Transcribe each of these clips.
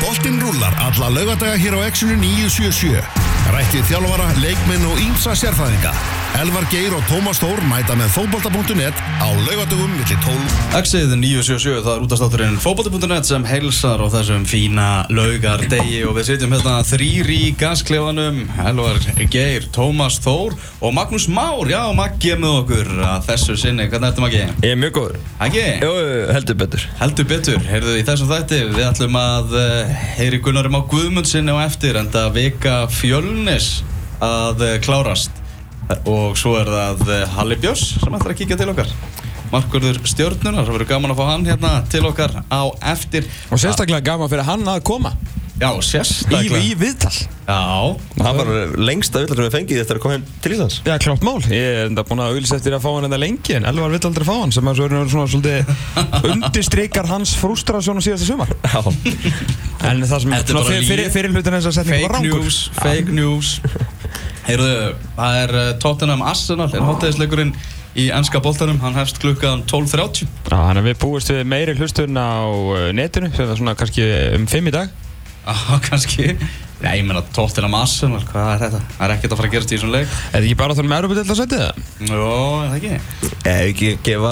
Boltinn rúlar alla laugadaga hér á Exxonu 977. Rættið þjálfara, leikminn og ímsa sérfæðinga. Elvar Geir og Tómas Þór mæta með fótbolta.net á laugadagum millir 12. Exið 977, það er útastátturinn fókbalti.net sem heilsar á þessum fína laugardegi og við sitjum hérna þrýri í gasklefanum Elvar Geir, Tómas Þór og Magnús Már, já, Maggi er með okkur að þessu sinni, hvernig ertu Maggi? Ég er mjög góður. Maggi? Jú, heldur betur. Heldur betur, heyrðu í þessum þætti, við ætlum að uh, heyri Gunnarum á Guðmundsinni á eftir en það vika fjölnis að uh, klárast og svo er það uh, Halli Björns sem ætlar að kíkja til okkar. Markurður Stjörnunar, það verður gaman að fá hann hérna til okkar á eftir. Og sérstaklega gaman fyrir hann að koma. Já, í, sérstaklega. Í viðtal. Já, Það var lengsta villar sem við fengið eftir að koma heim til Íslands. Já, klátt mál. Ég er enda búin að auðvitað eftir að fá hann enda lengi en Elvar vill aldrei fá hann sem að svo er svona svolítið undirstrykar hans frústrasjón á síðasta sumar. Já. En það sem er svona fyrir, hlutin þess að news, fake news Heyrðu, það er uh, Tottenham Arsenal er hátæðisleikurinn í ennska boltanum, hann hefst klukkan 12.30 Já, þannig að við búist við meiri hlustun á uh, netinu sem var svona kannski um fimm í dag. Já, kannski Nei, ég meina Tottenham Arsenal, hvað er þetta? Það er ekkert að fara að gerast í þessum leik Er það ekki bara þannig með Európa til að setja það? Jó, er það ekki? Ef ekki gefa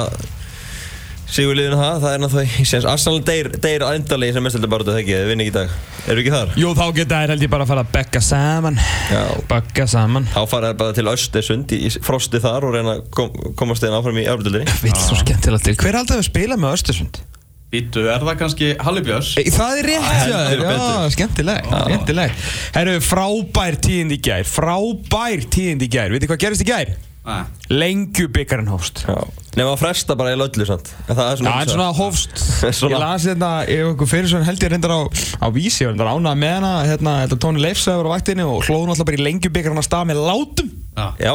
sigurliðinu það, það er náttúrulega, ég séns, Arsenal deyr, deyr endalegi sem mestaldi bara þetta ekki, þið vinni ekki í dag. Eru ekki þar? Jú, þá geta þær held ég bara að fara að bekka saman. Já. Bekka saman. Þá fara þær bara til Östersund í frosti þar og reyna að kom, komast þeirna áfram í Európa-dildinni. Vill svo skemmtilegt til. Hver er alltaf að spila með Östersund? Býtu, er það kannski Halli Björns? Ei, Það er rétt, já, já, skemmtilegt, skemmtilegt. Herru, frábær tíðindi í gær, frábær tíðindi í gær. Vitið hvað gerist í gær? Nei Lengjubikarinn hófst. Já. Nefn að fresta bara í löllu, sant? En það er Já, svona... en svona hófst, Svona. ég las hérna, ef einhver fyrir svona held ég reyndar á, á vísi, ég var reyndar ánað með hana, hérna, þetta Tóni Leifsæður á vaktinni og hlóðum alltaf bara í lengjubikarinn að stað með látum. Já Já.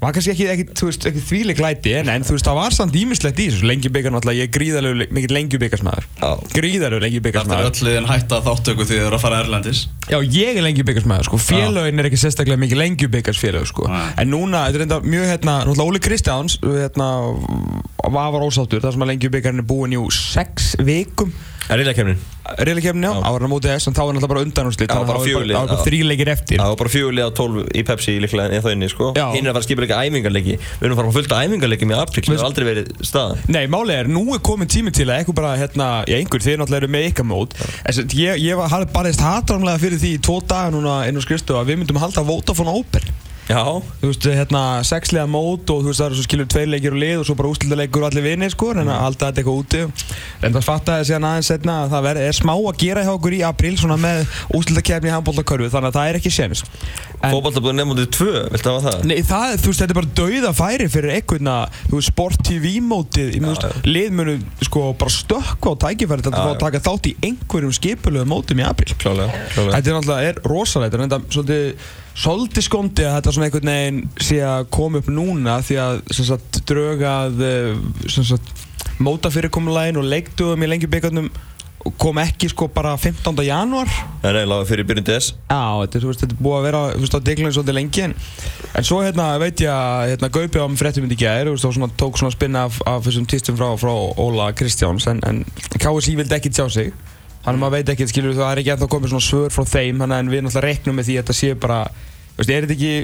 Var kannski ekki, ekki, veist, ekki þvíleik læti en, en þú veist, það var samt ímislegt í þessu. Lengjubikar náttúrulega, ég er gríðarlegu mikill lengjubikarsmaður gríðarlegu Þetta er lengjubikarsmaður öll liðin hætta þáttöku því þið eru að fara erlendis. Já, ég er lengjubikarsmaður, sko, félögin er ekki sérstaklega mikið lengjubikarsfélög, sko. En núna, þetta er enda mjög, hérna, Óli Kristjáns hérna, var ósáttur þar sem að lengjubikarinn er búin í sex vikum Er reyðakefnin? Reylakefni á, ára á móti þess, en þá er náttúrulega bara undanúrslit Já, bara fjögur lið, Það var já. þrýleikir eftir Það var bara fjögulið á 12 í Pepsi líklega en það inni, sko. Já. Hinn er að fara að skipa líka æfingarleiki. Við erum að fara að fylgta æfingarleiki með sem Veist- hefur aldrei verið staðan. Nei, málið er, nú er komin tími til að eitthvað bara, hérna, já, einhver, þið náttúrulega eru með ykkar mót ég, ég var bara þess hatramlega fyrir því í tvo daga núna inn á skrifstu að við myndum halda Vodafone Open Já. Þú veist, hérna, sexlega mót og þú veist, það eru svo skilur tveir leikir og lið og svo bara ústildarleikur og allir vinni, sko, en að halda þetta eitthvað úti En það fattaði síðan aðeins setna að það er smá að gera hjá okkur í apríl, svona með ústildarkefni í handbóltakörfu, þannig að það er ekki séns Fótballtabúið nefndið 2, viltu hafa það? Nei, það, þú veist, þetta er bara dauða færi fyrir einhvern að, þú veist, Sport TV mótið, ég veist, lið munu, sko, bara stökkva á tækifæri til að að taka þátt í einhverjum skipulegu mótum í apríl. Klálega, klálega. Þetta er náttúrulega, er rosalegt, svolítið skóndi að þetta svona einhvern veginn sé að koma upp núna því að, sagt, drögað, sem sagt, mótafyrirkomulægin og leikdugum í lengjubíkarnum kom ekki, sko, bara 15. janúar. Það er eiginlega fyrir byrjun DS. Já, þetta, er, veist, þetta er búið að vera veist, á deglunum svolítið lengi en, en svo hérna, veit ég að hérna, Gaupi á fréttum í gæðir og svona, tók svona spinna af, af þessum tístum frá, frá Óla Kristjáns en, en KSI vildi ekki tjá sig þannig að maður veit ekki, skilur það er ekki ennþá komið svona svör frá þeim þannig en við náttúrulega reknum með því að þetta sé bara þú veist, er þetta ekki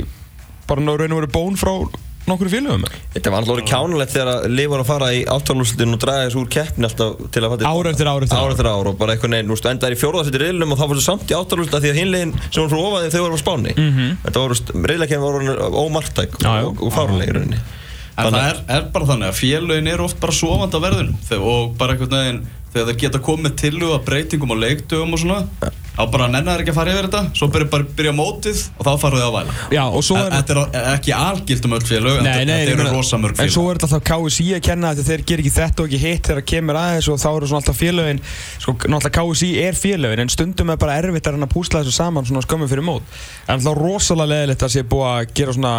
bara ná raun og veru bón frá nokkru félögum Þetta var alltaf orðið kjánulegt þegar að lið var að fara í áttalúslutin og draga þessu úr keppni alltaf til að fara Ár eftir ár eftir ár. ár eftir ár og bara eitthvað neinn, þú veist, í fjórðarsett í riðlunum og þá fórstu samt í áttalúslutin því að hinlegin sem voru frá ofaði þau á spáni Mhm. Þetta voru, riðlakefni voru ómartæk Já, já. og, og En það er, er bara þannig að félögin eru oft bara sofandi á verðunum og bara einhvern veginn þegar þeir geta komið til að breytingum og leikdögum og svona þá bara nennar ekki að fara yfir þetta. Svo byrja bara byrja mótið og þá fara þau að væla. Já, og svo er Þetta er ekki algilt um öll félög en þetta- eru meina- rosa mörg En svo er þetta alltaf KSI að kenna að þeir ger ekki þetta og ekki hitt þegar það kemur aðeins og þá eru svona alltaf félögin sko, náttúrulega KSI er félögin en stundum er bara erfitt að reyna að púsla þessu saman svona skömmum fyrir mót. En alltaf rosalega leðilegt að sé búið að gera svona,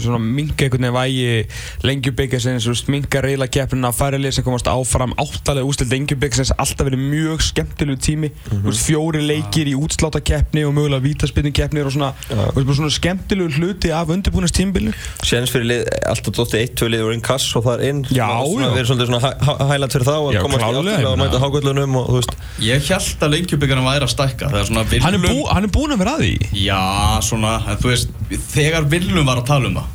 svona minga einhvern veginn vægi lengjubikasins, mm leikir í útsláttakeppni og mögulega vítaspinninkeppnir og svona, þú veist, bara svona skemmtilegu hluti af undirbúinast tímbilinu Séns fyrir lið, alltaf dótti eitt, tvö lið og inn kass og það er inn. Já, svona, já. Við erum svolítið svona hælætt fyrir þá að Já, komast í áttulega og mæta hákvöldunum og þú veist. Ég held að lengjubíkarna væri að stækka Það er svona hann er, bú, hann er búinn að vera að því. Já, svona, en þú veist Þegar Willum var að tala um það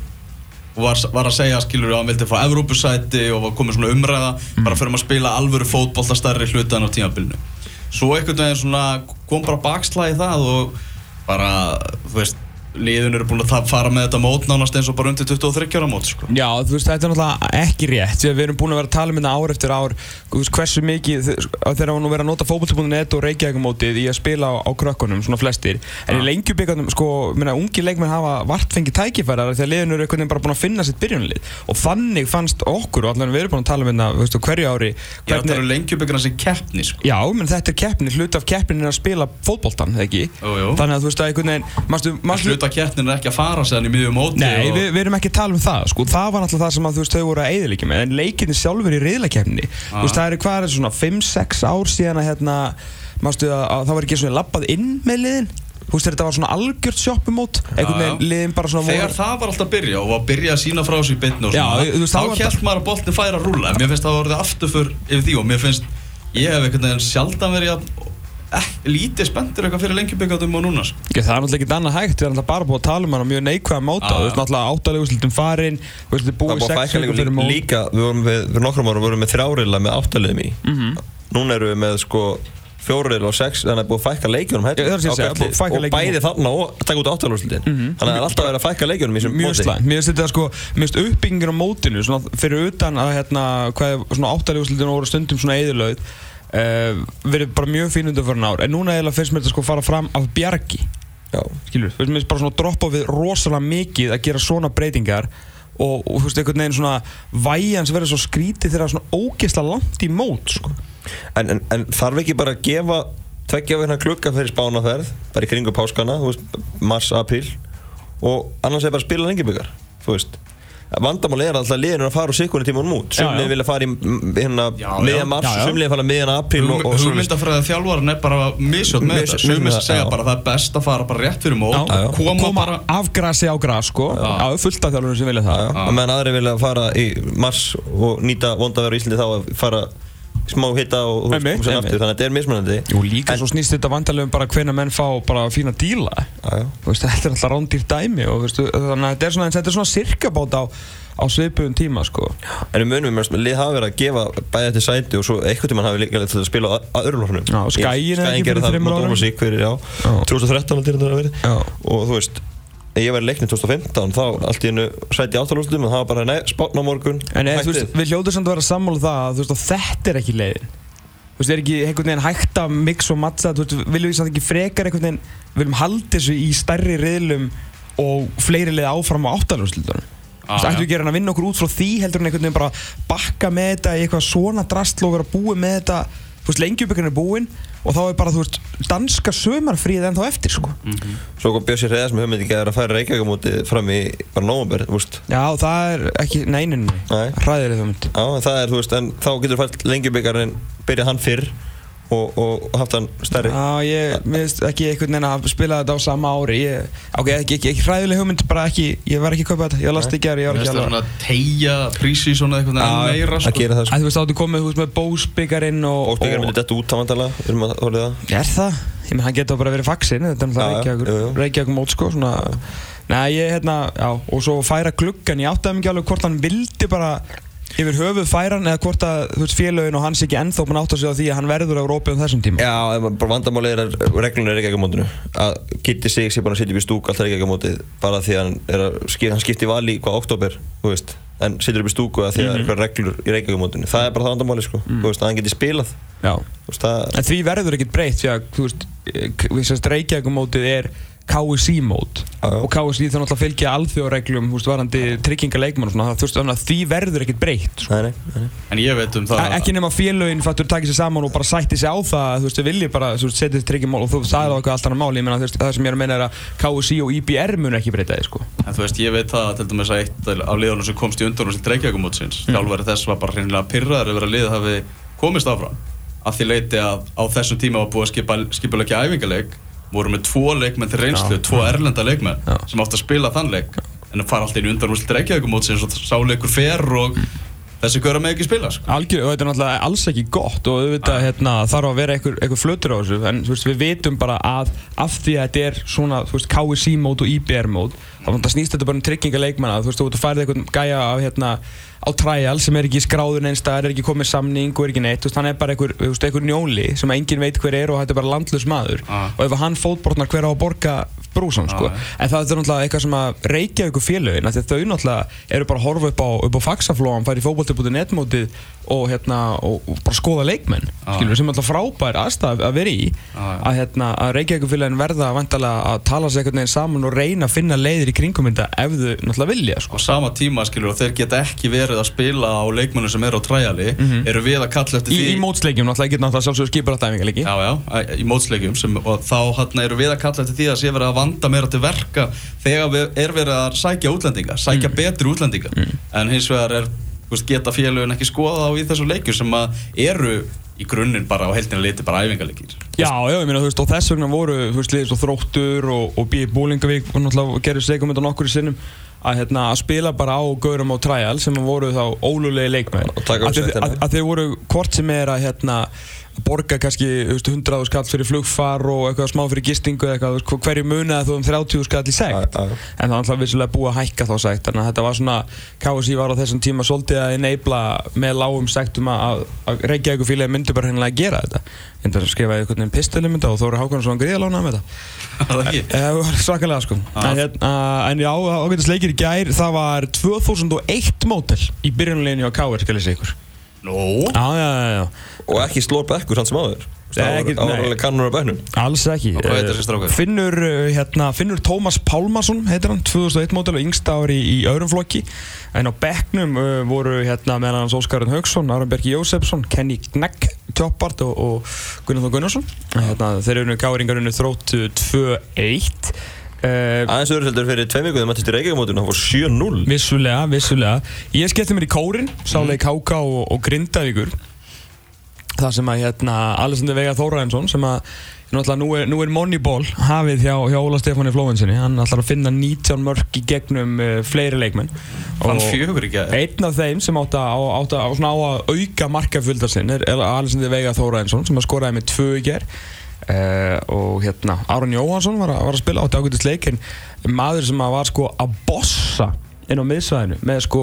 var, var að segja, skilur að hann vildi fá Evrópusæti og var komið svona umræða bara fyrir að spila alvöru fótbolta stærri hlutan á tímabilinu Svo einhvern veginn svona kom bara bakslæði það og bara, þú veist liðin eru búin að fara með þetta mót nánast eins og bara undir 23 ára mót sko. Já, þú veist, þetta er náttúrulega ekki rétt að við erum búin að vera að tala um þetta ár eftir ár. Veist, hversu mikið, þegar hann verið að nota fótbolti.net og reykjækumótið í að spila á, á krökkunum, svona flestir. En í lengjubíkarnum, sko, minna, ungi leikmenn hafa vart fengið tækifærar því að liðin eru bara búin að finna sitt byrjunlið og þannig fannst okkur, og allan við erum búin að tala um þetta, hverju ári að keppni sko. Já, menn þetta er ekki? Að fara séðan í miðjum móti Nei, og... við, við erum ekki að tala um það, sko, það var náttúrulega það sem að þú veist þau voru að eyðilegja með, en leikinni sjálfur í riðlakeppni, þú veist það er hvað er svona 5-6 ár síðan að hérna, mástu að, að það var ekki svona labbað inn með liðin, þú veist þetta var svona algjört sjoppumót, Þegar það var alltaf að byrja og að byrja að sína frá sig veist, þá held maður að boltin færi að rúla mér finnst það að orðið afturför yfir því og mér finnst, ég hef einhvern veginn sjaldan verið að lítið spenntur eitthvað fyrir lengjubíkatum og núna sko. Ekki, það er náttúrulega ekki annað hægt, við erum náttúrulega bara búið að tala um hann á mjög neikvæða móta, Já, þú veist já. náttúrulega áttaleguslutum farin, þú veist þið Það búið er búið að sex líka, fyrir mót. líka við vorum við, fyrir nokkrum árum vorum við með þrjárilla með áttaliðum í Mhm. Núna erum við með sko fjórilla og sex þannig að búið að fækka leikjunum Já, það er búið að fækka og leikjunum. bæði þarna og taka út áttalúrslutin þannig að það er alltaf verið að fækka leikjunum í þessum mjög móti. slæmt, mér finnst þetta sko mér finnst uppbyggingin á mótinu svona fyrir utan að hérna hvað svona áttalífuslutin voru stundum svona eðilöð verið bara mjög fín undir fyrir ár. En núna eiginlega finnst mér þetta sko fara fram af bjargi. Já. skilur, þú veist mér finnst bara svona droppa við rosalega mikið að gera svona breytingar og, og þú veist einhvern veginn svona væjans verður svo skrítið þegar það er svona ógeðslega langt í mót sko. En, en, en þarf ekki bara að gefa tveggja vegna klukka fyrir spánaferð bara í kringu páskana, þú veist, mars, apríl og annars er bara að spila lengjubikar þú veist vandamáli er alltaf liðin að fara úr sikkunni tímunum út. Sumliðin vilja fara í hérna miðjan mars, sumliðin fara miðjan apríl og, og svoleiðis. hugmyndafræðið þjálfarinn er bara misjótt með þetta. Sumir mismunandi, segja já. bara það er best að fara bara rétt fyrir mót Já, já. koma, koma bara af grasi á gras sko. Já, fullt af þjálfurum sem vilja það. Meðan aðri vilja fara í mars og nýta vondaveru í Íslandi þá að fara smá hitta og koma sér einmitt. aftur þannig að þetta er mismunandi Jú, líka svo snýst þetta vandarlega um bara hvenna menn fá bara fína díla þetta er alltaf rándýr dæmi og veistu, þannig að þetta er svona, þetta er svona sirkabót á, á svipuðum tíma sko. En við munum, við lið hafa verið að gefa bæði þetta sæti og svo einhvern tímann hafi líka til að spila á á öðrum lóknum Já, Skaginn er ekki fyrir þreymur árum. Skæin fyrir, já, Já. 2013 til þetta að verið og þú veist ég var í leikni 2015 þá allt í hennu sæti áttalústum og það var bara nei, spátna á morgun. En eða, þú veist, við hljóðum samt að vera sammála um það að, þú veist, að þetta er ekki leiðin. Þú veist, er ekki einhvern veginn hægt að mix og mattsa Þú veist, viljum við samt ekki frekar einhvern veginn Við viljum halda þessu í stærri riðlum og fleiri leið áfram á áttalúrslutunum Þú veist, Ah, ættum við gera hann að vinna okkur út frá því heldur en einhvern veginn bara bakka með þetta í eitthvað svona drastl og vera búið með þetta Þú veist, lengjubökun er búinn og þá er bara, þú veist, danska sömarfríð en þá eftir, sko. Svo kom Björsi Hreðar sem höfum ekki að færa Reykjavík fram í bara nóvumber, þú veist. Já, það er ekki, nei, nei, nei, Nei. hræðileg hugmynd. Já, en það er, þú veist, en þá getur fælt lengjubikarin byrja hann fyrr og, og haft hann stærri? Já, ég minnst ekki einhvern veginn að spila þetta á sama ári. Ég, Ok, ekki, ekki, ekki hræðileg hugmynd, bara ekki Ég var ekki að kaupa þetta, ég las þetta í gerð, ég var ekki finnst það alveg svona að tegja prísi svona eitthvað Já, meira að gera það Æ, Þú veist, áttu komið, þú veist, með bósbyggarinn og og spikar myndi detta út við erum að horfa það. Er það? Ég menn, hann getur bara verið faxin Þetta er Já, já, náttúrulega. Reykjavík- Reykjavík mót, sko, ekki Yfir höfuð færa hann eða hvort að, veist, félögin og hans ekki ennþá búin að átta sig á því að hann verður á Európi um þessum tíma? Já, bara vandamáli er að reglun er ekki ekki á mótinu að Kitty sig sé bara að sitja upp í stúk alltaf ekki ekki á mótið bara því að hann, er að, hann skipti vali í hvað oktober þú veist, en situr upp í stúku að því að það er eitthvað reglur í Reykjavík það er bara það vandamáli sko, þú veist, að hann geti spilað. Já. Veist, það, En því verður ekkert breytt því að, þú veist, KSI mót og KSI þarf náttúrulega að fylgja veist, varandi tryggingarleikmann og svona, það, veist, þannig að því verður ekkert breytt sko. En ég veit um það Ekki nema félögin fattur takið sér saman og bara sætti sig á það að, þú veist, við viljum bara, setja þetta tryggjumál og þú, það er á eitthvað allt annað máli, ég veist, það sem ég er að meina er að KSI og IBR mun ekki breyta því, sko. En þú veist, ég veit það að til dæmis að eitt af liðunum sem komst í Mm. Þess komist áfram að því leiti að á þessum tíma var voru með tvo leikmenn til reynslu, tvo erlenda leikmenn sem átt að spila þann leik. En það fara alltaf inn undan úrslit reykjavíkumót sem sáleikur fer og þessi góra með ekki spila sko. Algjör, og þetta er náttúrulega alls ekki gott og auðvitað hérna, þarf að vera einhver flötur á þessu. En veist, við vitum bara að af því að þetta er svona KSI mót og IBR mót þá snýst þetta bara um trygginga leikmanna þú veist, þú ert að færið einhvern gæja á, hérna, á trial sem er ekki skráður neins staðar, er ekki komið samning og er ekki neitt, hann er bara einhver, einhver njóli sem enginn veit hver er og þetta er bara landlös maður. Ah. og ef hann fótbrotnar hver á að borga brúsan, sko, Ah, en það er náttúrulega eitthvað sem að reykja ykkur félögin, þau náttúrulega eru bara að horfa upp á, á faxaflóan, færi fótbolti.net mótið og hérna, og, og bara skoða leikmenn, Ah. skilur, sem alltaf frábær aðstæð að vera í, Ah, að hérna, að reykja ykkur félögin verða að tala sér einhvern veginn saman og reyna að finna leiðir í kringum þetta ef þau náttúrulega vilja, sko. á sama tíma skilur og þeir geta ekki verið að spila á leikmennum sem eru á træjali eru við að kalla eftir Í, því í mótsleikjum náttúrulega getur náttúrulega sjálfsögur skipur alltaf æfingarleiki. Já, já, í mótsleikjum sem, og þá hann eru við að kalla eftir því að sé verið að vanda meira til verka þegar við, er verið að sækja útlendinga, sækja betri útlendinga en hins vegar er, veist, geta félögin ekki skoða á í þessu leikjum sem að eru í grunninn bara á heldina liti bara æfingarleikir Já, já, ég meina, þú veist, og þess vegna voru, þú veist, liðið svo þróttur og, og B. Bólingavík og náttúrulega gerði sleikum þetta nokkur í sinnum að, hérna, að spila bara á gaurum á trial sem voru þá ólulegi leikmenn Og að, að, að þeir voru hvort sem er að hérna, borga kannski þú veist, 100 skall fyrir flugfar og eitthvað smá fyrir gistingu eða eitthvað, hverju munaði þú um 30 skall í já. en það var alltaf vissulega búið að hækka þá sekt þannig að þetta var svona, KSI var á þessum tíma svolítið að enabla með lágum sektum að, að Reykjavík félagi myndi bara hennilega að gera þetta. Ég myndi að skrifa einhvern veginn pistil um þetta og Þóri Hákonarsson gríðalána með þetta. Það? Eh, það svakalega sko. En, hérna, en já, ágætast leikir í gær það var 2001 mótel í byrjunleginu á KR Nó, já, já, já, Og ekki slór bekkur samt sem áður. Alveg kannur á bæknum alls ekki. Og hvað heitir Eh, þessi strákur? Finnur, eh, hérna, Finnur Tómas Pálmarsson heitir hann, 2001 mótel og yngsta ári í öðrum flokki. En á bekknum uh, voru hérna meðan hans Óskarinn Haugsson, Aron Bergi Jósefsson Kenny Knegg, Tjóppart og, og Gunnar Þór Gunnarsson. Hérna, þeir eru káringarinu þróttu 2-1 uh, Aðeins öðru heldur fyrir tveim viku þegar maður til Reykjavík það var 7-0 Vissulega, vissulega. Ég skellti mér í kórin, sáleik Háka og, og Grindavíkur. Það sem að hérna Alessandur Veigar Þóraðinsson sem að náttúrulega nú er, nú er Moneyball hafið hjá, hjá Óla Stefáni Flóvensinni. Hann ætlar að finna 19 mörg í gegnum uh, fleiri leikmenn. Fann Og fjögur í gæði Einn af þeim sem átt að, átt að, á, svona á að auka markafjöldar sinn er Alessandur Veigar Þóraðinsson sem að skoraði með tvö í ger uh, og hérna Aron Jóhansson var var að spila átti ágætist leik en maður sem var sko að bossa inn á miðsvæðinu með sko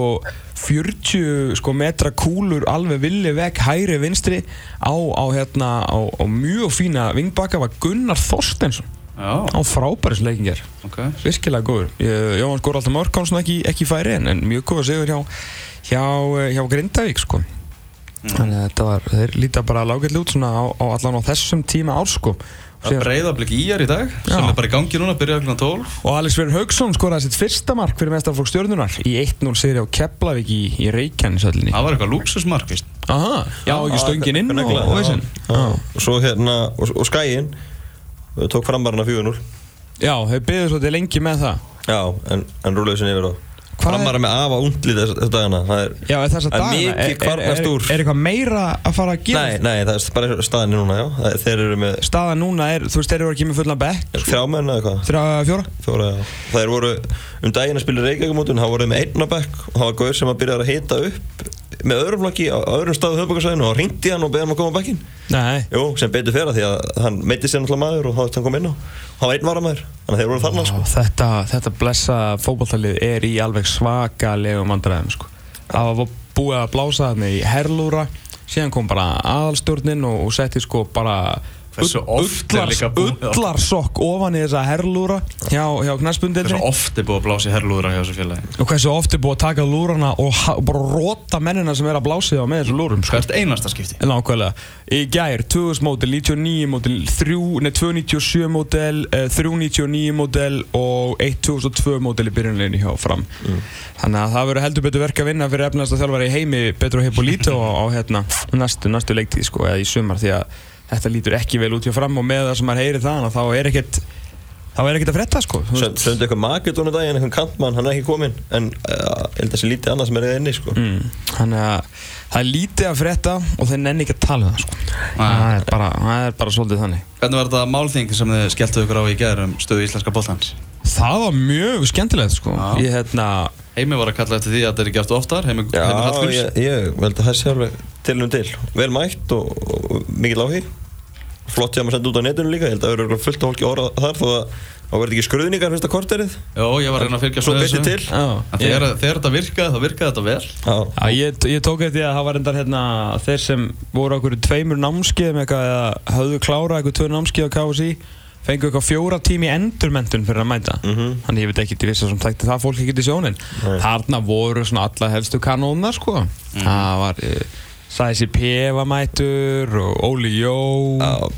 40 sko metra kúlur alveg villi vekk hægri vinstri á, á hérna á, á mjög fína vingbakka var Gunnar Þorstensson Já, á frábæris leikingar ok. Virkilega góður. Jóhann skor alltaf mörg hann svona ekki, ekki færi en, en mjög góður sigur hjá, hjá, eh, hjá Grindavík sko þannig að þetta var, þeir líta bara lágætli út svona á, á allan á þessum tíma árs sko Það er breyðablik í er í dag sem Já. er bara í gangi núna, byrjaði kl. 12 Og Alex Verður Haugsson skoraði sitt fyrsta mark fyrir mestarflokk stjórnunar í 1-0 sigri á Keflavík í, í Reykjanesöllinni. Það var eitthvað luxusmark, víst Aha, já, ekki stöngin inn og, og. Já. Og svo hérna, og, og skæin tók framarna 4-0 Já, þau byggðu svolítið lengi með það. Já, en, en rúlega sinni yfir Hvað Framara með afa undlið þess, þess dagana Það er Já, er að Það er mikið kvarnast úr. er eitthvað meira að fara að gera? Nei, nei, það er bara staðinni núna, já er, Þeir eru með Staða núna er, þú veist, þeir eru ekki með fullan bekk, þrjámenn eða hvað þrjá, fjóra? Fjóra, já Það voru um daginn að spila Reykjavík-mótun Það voru með einn á bekk og það var gaur sem að byrja að hita upp með öðrum flokki á öðrum staðu höfbakarsvæðinu og hringdi hann og beði hann að koma á. Jú, sem betur fyrir því að hann meiti sér náttúrulega maður og þá hann kom inn á hann var einn varamæður, þannig að þeir voru þarna Ó, sko. þetta, þetta blessa fótballtalið er í alveg svakalegum vandræðum sko. Það var búið að blása þarna í herlúra síðan kom bara aðalstjórnin og, og setti sko bara Hversu oft er líka búið að- ullarsokk ofan í þessa herlúra hjá, hjá knæspundinni Hversu oft er búið að blása í herrlúðra hjá þessu félagi og hversu oft er búið að taka lúrana og bara róta mennina sem er að blása því á með þessu lúrum sko. Hvert einasta skipti Nákvæmlega. Í gær, 2000 mótel, 99 mótel, 3, nei, 297 mótel, eh, 399 mótel og 1002 mótel í byrjunleginu hjá fram. Þannig að það verður heldur betur verk að vinna fyrir efnast að þjálfari í heimi Petro Hippolito á, á hérna, næstu, næstu leiktíð sko, eða í sumar því að þetta lítur ekki vel út hjá fram og með það sem maður heyri það þá er ekkert þá er ekkert að frétta sko. Söndu eitthvað Makedónu daginn, eitthvað kantmann, hann er ekki kominn En uh, ég held að það sé lítið annað sem er eða inni sko. mm. Þannig að það er lítið að frétta og þeir nenni ekki að tala um það sko það er bara, það er bara svolítið þannig Hvernig var þetta málþing sem þið skelltuðu ykkur á í gerð um stöðu íslenska bóltans? Það var mjög skemmtilegt sko. Ég hérna Heimi var að kalla eftir því að þetta er gert oftar Heimi, Já, Heimi Hallgríms ég, ég held að það sé alveg til um til Vel mætt og, og, og mikið lági Flott hjá maður senda út á netinu líka Ég held að það eru örugglega fullt af fólki orða þar Þó að það verði ekki skruðningar fyrsta korterið. Jó, ég var að reyna að fylgja Svo beitti til. Já, En þegar, þegar þetta virkaði, þá virkaði þetta vel. Já, Já, ég, ég tók eftir því að það var endar hérna þeir sem voru okkur tveimur námskeiðum eitthvað eða höfðu klárað eitthvað tvö námskeið á KSI fengu eitthvað fjóra tími endurmentun fyrir að mæta. Mhm. þannig ég veit ekki til þess að sem tækti það fólk ekki til sjónin Nei. þarna voru svona alla helstu kanónar sko. Það var uh, Sæsi P var mætur og Óli Jó.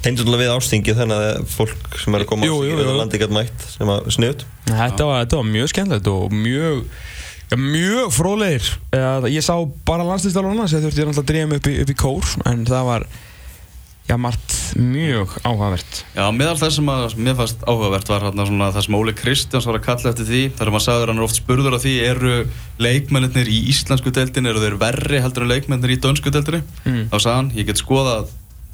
Tengdur við ástingið þannig að fólk sem er að koma Jú, jú, jú. á landi gætt mætt sem að sniðut þetta var, mjög skemmtilegt og mjög mjög fróðlegir. Ég sá bara landslýstaluna sem þurfti að drífa mig upp í kór en það var já, margt mjög áhugavert Já, meðal þess sem að mér fannst áhugavert var hérna svona það sem Óli Kristjáns var að kalla eftir því þar er maður sagður hann er oft spurður af því eru leikmennir í íslensku deildin eru þeir verri heldur en leikmennir í dönsku deildinni Mm. þá sagði hann, ég get skoðað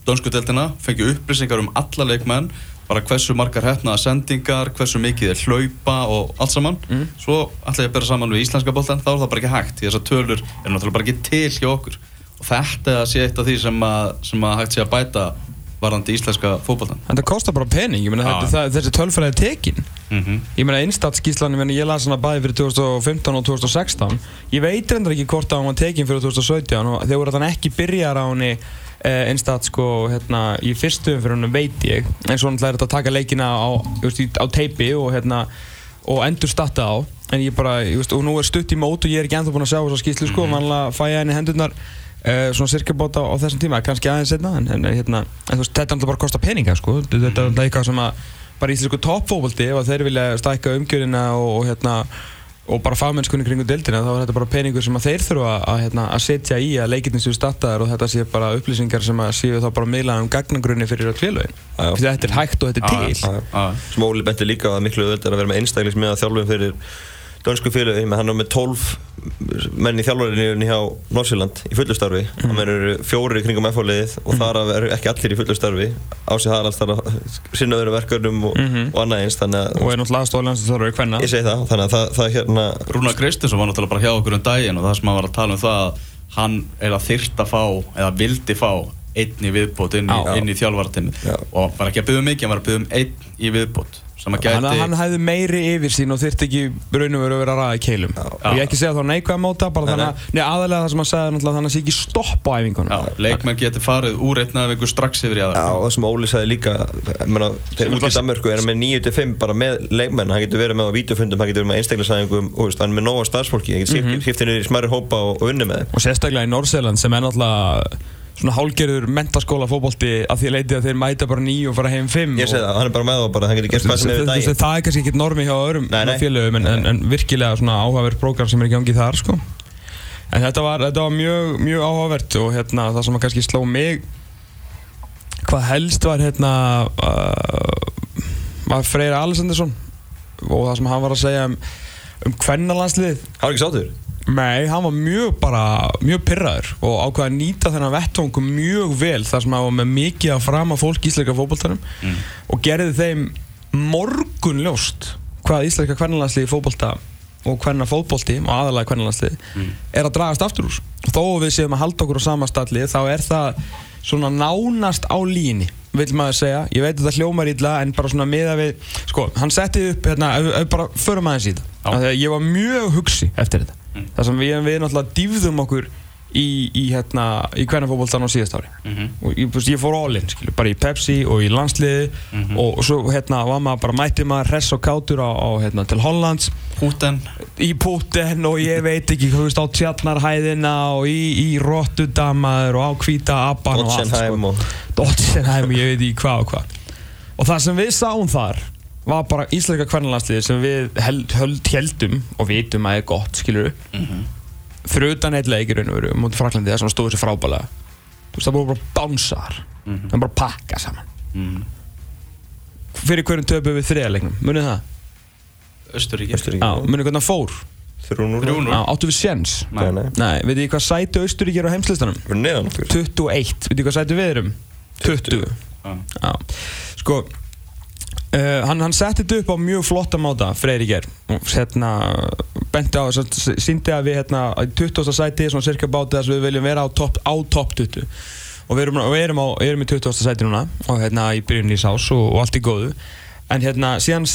dönsku deildina, fengi upplýsingar um alla leikmenn bara hversu margar hefnaða sendingar, hversu mikið er hlaupa og allt saman Mm. svo ætla ég að bera saman við íslenska boltan þá er það bara ekki hægt, þessar tölur er náttúrulega bara ekki til hjá okkur og þetta sé eitt af því sem að, sem að hægt sé að bæta varðandi íslenska fótboltan en það kostar bara pening, ég meina þetta, það, þessi tölfræði tekin. Mm -hmm. ég meina einstatsskíslan, ég ég las hana bæði fyrir 2015 og 2016 ég veit reyndar ekki hvort að hún var tekin fyrir 2017 og þegar voru þannig ekki byrjar á eh, einstat sko hérna í fyrstu umfyrir henni veit ég. En svo náttúrulega er þetta að taka leikina á, á teipi og hérna og endur starta á. En ég bara, ég veist, og nú er stutt í mót og ég er ekki ennþá búinn að sjá þessa skýslu sko, vanlega fæ ég henni hendurnar uh, svona cirka bót á, þessum tíma, kannski aðeins setna en, en, hérna, en þú veist, þetta er náttúrulega bara að kosta peninga sko, þetta er náttúrulega eitthvað sem að bara íslensku toppfókvöldi, ef að þeir vilja stækka umgjörina og, og hérna og bara fagmennskunni kringu dildina, þá er þetta bara peningur sem að þeir þurfa að, að, hérna, að setja í að leikirnir séu startaðar og þetta sé bara upplýsingar sem að séu þá bara miðlaðan um gagnagrunni fyrir öll já. Því þetta er hægt og þetta er til. Óli benti líka að miklu auðvitað er að vera með fyrir dönsku félagi, menn hann er með 12 menn í þjálfarinni hjá Norsjöland í fullu starfi, mm. hann eru fjóri kringum F-liðið og þar af eru ekki allir í fullu starfi Ási Haralds þar að sinna öðrum verkefnum og, Mhm. og annað eins þannig að Og er náttúrulega aðstoflega sem þarf að kvenna. ég segi það, þannig að það, það hérna Rúnar Kristinsson var náttúrulega bara hjá okkur um daginn og það sem hann var að tala um það að hann er að þyrta fá eða vildi fá einn í viðbót inn í, í þjálfaratinnu Já. og var ekki að byggja um mikið, hann var að byggja um einn í viðbót að Hann, gæti hann hefði meiri yfir sín og þyrfti ekki raun og veru að vera að ræða í keilum. Og ég ekki segja þá neikvæða móta, bara þannig að, neða aðalega það sem hann sagði þannig að það sé ekki stopp á æfingunum. Já, leikmenn geti farið úr einn af ykkur strax yfir í Já, aðra og það sem Óli sagði líka ég meina, þegar út í Danmörku er hann með 9-5 bara með leikmenn, hann getur verið með á vídeofundum, hann getur verið með einstaklisæðingum og hann er með nóga starfsfólki, hann getur mm -hmm. skipt inn í smærri hópa og, og og svona hálgerður mentaskóla fótbolti að því að leiti að þeir mæta bara nýju og fara heim fimm Ég segi það, hann er bara með það bara, hann getur gert hvað sem veist, daginn. það er kannski ekkert normi hjá öðrum félögum en, en, en virkilega svona áhugaverð prógram sem er í gangi þar sko. en þetta var, þetta var mjög, mjög áhugavert og hérna, það sem kannski sló mig hvað helst var hérna uh, var Freyr Alessandarsson og það sem hann var að segja um, um kvennalandsliðið. Hann var ekki sáttur Nei, hann var mjög bara, mjög pyrraður og ákvaði að nýta þennan vettvang mjög vel þar sem hann var með mikið að frama fólk í íslenska fótboltanum og gerði þeim morgun ljóst hvað íslenska kvennalansliði fótbolta og hvenna fótbolti og aðalega kvennalansliði er að dragast aftur úr. Og þó við séum að halda okkur á sama stalli þá er það svona nánast á líni vil maður segja, ég veit að það hljómar illa en bara svona miða við sko, hann setti upp, hérna, bara förum aðeins í þetta. Ég var mjög hugsi eftir þetta þar sem við, við náttúrulega dýfðum okkur í, í hérna, í kvennafótboltan á síðast ári. Mhm. og ég, ég fór all in, skilur, bara í Pepsi og í landsliði og, og svo hérna var maður bara mætti maður hress og kátur á, á hérna, til Hollands. Húten í Putin og ég veit ekki þú veist, á tjarnarhæðina og í, í Rottudamaður og á Hvíta Abban og allt sko. og Dotsenheim og ég veit ekki hvað og hvað. Og það sem við sáum þar var bara íslenska kvernalansliði sem við held, held, heldum og vitum að er gott skilur Mhm. fyrir utan eitt leik í raun og veru mútið Fraklandi það sem stóðu sér frábælega þú veist það voru bara bánsar Mhm. það bara pakka saman Mhm. fyrir hverjum töpu við þriðarleiknum, munið það? Östuríki Östuríki. Já, munið hvernig það fór? Já, áttu við séns? Nei, nei. Nei, veitir þið hvað sæti Austuríki er á heimslistanum? Fyrir neðan okkur. 21, veitir þið hvað sæti við erum? 20 Já. Já, sko uh, hann, hann setti þetta upp á mjög flotta máta Freyri ger hérna, benti á, síndi að við hérna, í 20. sæti, svona cirka báti þess að við viljum vera á topp top 20 og við erum, við erum, á, við erum í 20. sæti núna og hérna í byrjun í sás og, og allt í góðu en hérna síðan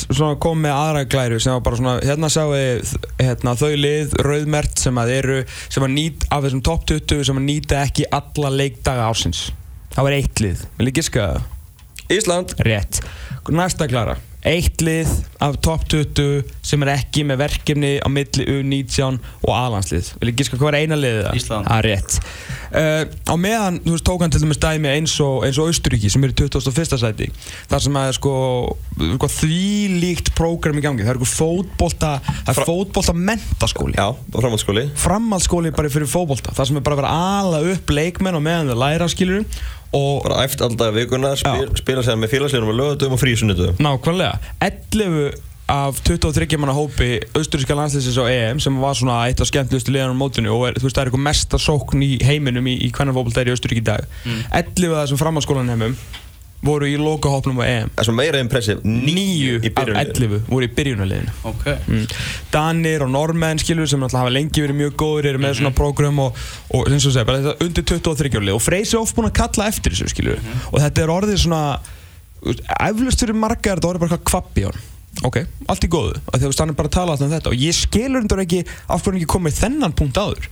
kom með aðra glæru sem var bara svona, hérna sjáum við hérna, þau lið, rauðmert sem að eru sem að nýta, af þessum top 20 sem að nýta ekki alla leikdaga ásins það var eitt lið, vil ég giska það? Ísland. Rétt. Næsta klara. Eitt lið af top 20 sem er ekki með verkefni á milli U19 og A-landslið. Vil ég gíska hvað er eina liðið það? Ísland. Það er rétt. Uh, á meðan, þú veist, tók hann til dæmis dæmi eins og, eins og Austuríki sem er í 21. sæti. Það sem er sko, sko þvílíkt prógram í gangi. Það er sko fótbolta, það er Fra- fótbolta mentaskóli. Já, framhaldsskóli. Framhaldsskóli bara fyrir fótbolta. Það sem er bara að vera að ala upp leikmenn og meðan það læra skilur og Bara æft alltaf vikuna, spil, spila sér með félagsleginum og lögatum og frísunnitum. Nákvæmlega. 11 af 23 manna hópi austuríska landslýsins á EM sem var svona eitt af skemmtilegustu liðanum á mótinu og er, þú veist það er eitthvað mesta sókn í heiminum í, í hvernig fókbaltæri í Austuríki í dag. 11 af þessum framhaldsskólanheimum voru í lokahópnum á EM. Það er svo meira impressiv. Níu í af byrjunni. 11 voru í byrjunarliðinu. Ok. Mm. Danir og normenn skilur sem náttúrulega hafa lengi verið mjög góður eru með svona prógram og, og eins og segja bara þetta undir 23 ári og Freysi er oft búinn að kalla eftir þessu skilur og þetta er orðið svona eflaust fyrir marga er þetta orðið bara eitthvað kvappi á hann ok, allt í góðu af því að þú veist, hann er bara að tala alltaf um þetta. Og ég skilur þetta ekki af hvernig ekki komið þennan punkt áður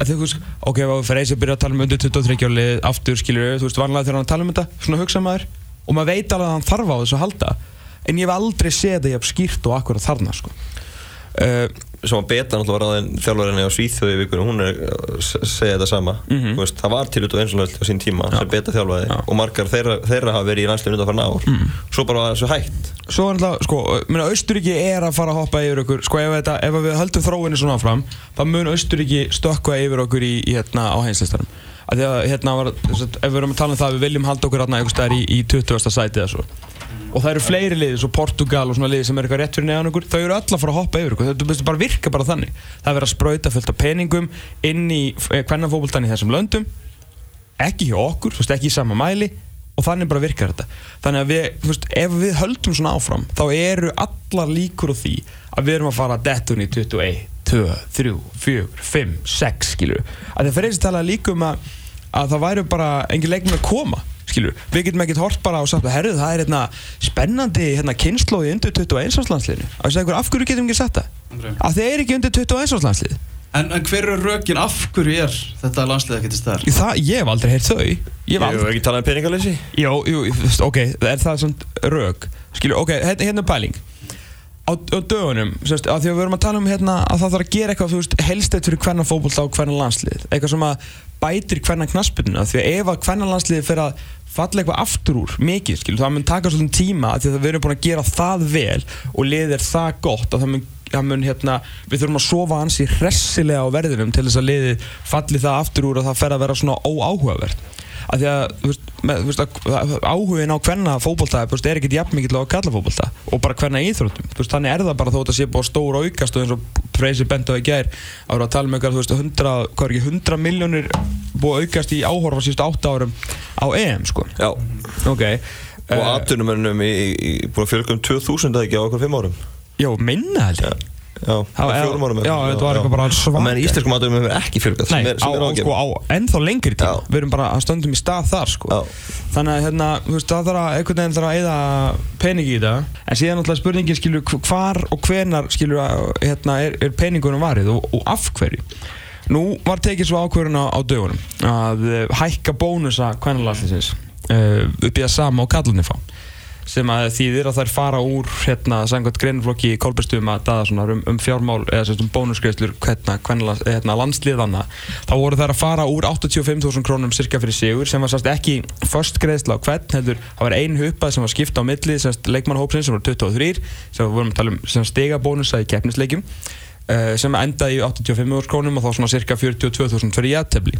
að að þú veist, ok, ef Freysi byrja að tala um undir 23 ári aftur skilur þú veist, vanlega þegar hann að tala um þetta svona hugsa maður og maður veit alveg að hann þarf á þessu að halda en ég hef aldrei séð þetta jafn skýrt og akkurat þarna sko. Uh, sem að beta náttúrulega var aðeins þjálfurinn á Svíþjóði í vikunum, hún er að se- segja þetta sama Mhm. Þú veist, það var til út á einslunöld á sín tíma sem beta þjálfaði Já. og margar þeirra, þeirra hafa verið í landsleginu undan farin ár Mhm. svo bara var þessu hægt Svo alltaf, sko, minna, Austuríki er að fara að hoppa yfir okkur, sko, ef, þetta, ef við höldum þróinu svona áfram, þá mun Austuríki stökkva yfir okkur í, í hérna, á heimslistanum. Af því að, hérna, var, að, ef við erum að tala um það, að við viljum halda okkur hérna einhvers staðar í, í 20. sæti svo. Og það eru fleiri liðir, svo Portugal og svona liðir sem eru eitthvað rétt fyrir neðan okkur, þau eru öll að fara að hoppa yfir okkur, þetta bara virka bara þannig. Það er verið að sprauta fullt af peningum inn í hvernig fókbóltan í þessum löndum, ekki hjá okkur, veist, ekki í sama mæli. Og þannig bara virkar þetta. Þannig að við, veist, ef við höldum svona áfram þá eru allar líkur á því að við erum að fara að detun í 21 2, 3, 4, 5, 6 skilur, að það fyrir þess að tala líka um að, að það væri bara engin leikmenn að koma, skilur, við getum ekkert hort bara og sagt að herru, það er hérna spennandi hérna kynnslóði undir 21 árslandsliðinu, að segja ykkur, af hverju getum við ekki sagt það? Ok. að það er ekki undir 21 árslandslið En, en hver eru rökin? Af hverju er þetta landslið ekki til staðar? það, ég hef aldrei heyrt þau. Ég hef aldrei ekki talað um peningaleysi. Jó, jú, ok, er það svona rög Skilju, ok, hérna, hérna er pæling Á, á dögunum, sérst, að því að við erum að tala um hérna að það þarf að gera eitthvað, þú veist, helstætt fyrir hvernig fótbolta og hvernig landslið Eitthvað sem að bætir hvernig knaspinu Því að ef að hvernig landslið fyrir að falla eitthvað aftur úr, mikið, skilju Það mun taka svolítið tíma því að við erum búin að gera það vel Og liðið er það gott að það mun, það mun hérna, við þurfum að sofa ansi hressilega á verðinum Til þess að liðið falli það aftur úr og það fer að vera svona óáhugavert að því að, veist, með, veist að áhugin á þú veist, er ekkert jafn mikill á að kalla fótbolta og bara hvenna íþróttum, veist, þannig er það bara þó að sé búið stór aukast og eins og Freysi í gær, vera að tala um eitthvað, þú veist, 100, hvað er ekki, 100 miljónir búið aukast í áhorfa síðustu 8 árum á EM, sko. Já, ok, og í búin að fjölga um 2000 eða ekki á okkur 5 árum? Já, minna ég Já, fjórum árum já, þetta var eitthvað bara Og svakar menn íslenskum atvinnumönnum hefur ekki fjölgað Nei, á, sko, á ennþá lengri tíma. Við erum bara að stöndum í stað þar sko. Þannig að hérna, þú veist, það þarf að einhvern veginn þarf að eyða peningi í það En síðan náttúrulega spurningin skilur hv- hvar og hvenar skilur hérna, er, er peningunum varið og, og af hverju? Nú var tekið svo ákvörðun á, dögunum að uh, hækka bónusa kvennalagslisins uh, upp í það sama og kallarnir fá sem að þýðir að þær fara úr hérna, samkvæmt greinflokki Kolbjörnstum að daða svona um, um fjármál eða sagt um bónusgreislur hérna, eh, hérna, landsliðanna. Þá voru þær að fara úr 85.000 krónum cirka fyrir sigur sem var sérst ekki först greiðsla á hvern heldur það var ein hupað sem var skipt á milli sérst leikmannhópsins sem voru 23 sem vorum að tala um sem stiga bónusa í keppnisleikjum uh, sem endaði í 85.000 krónum og þá svona cirka 42.000 fyrir jættefli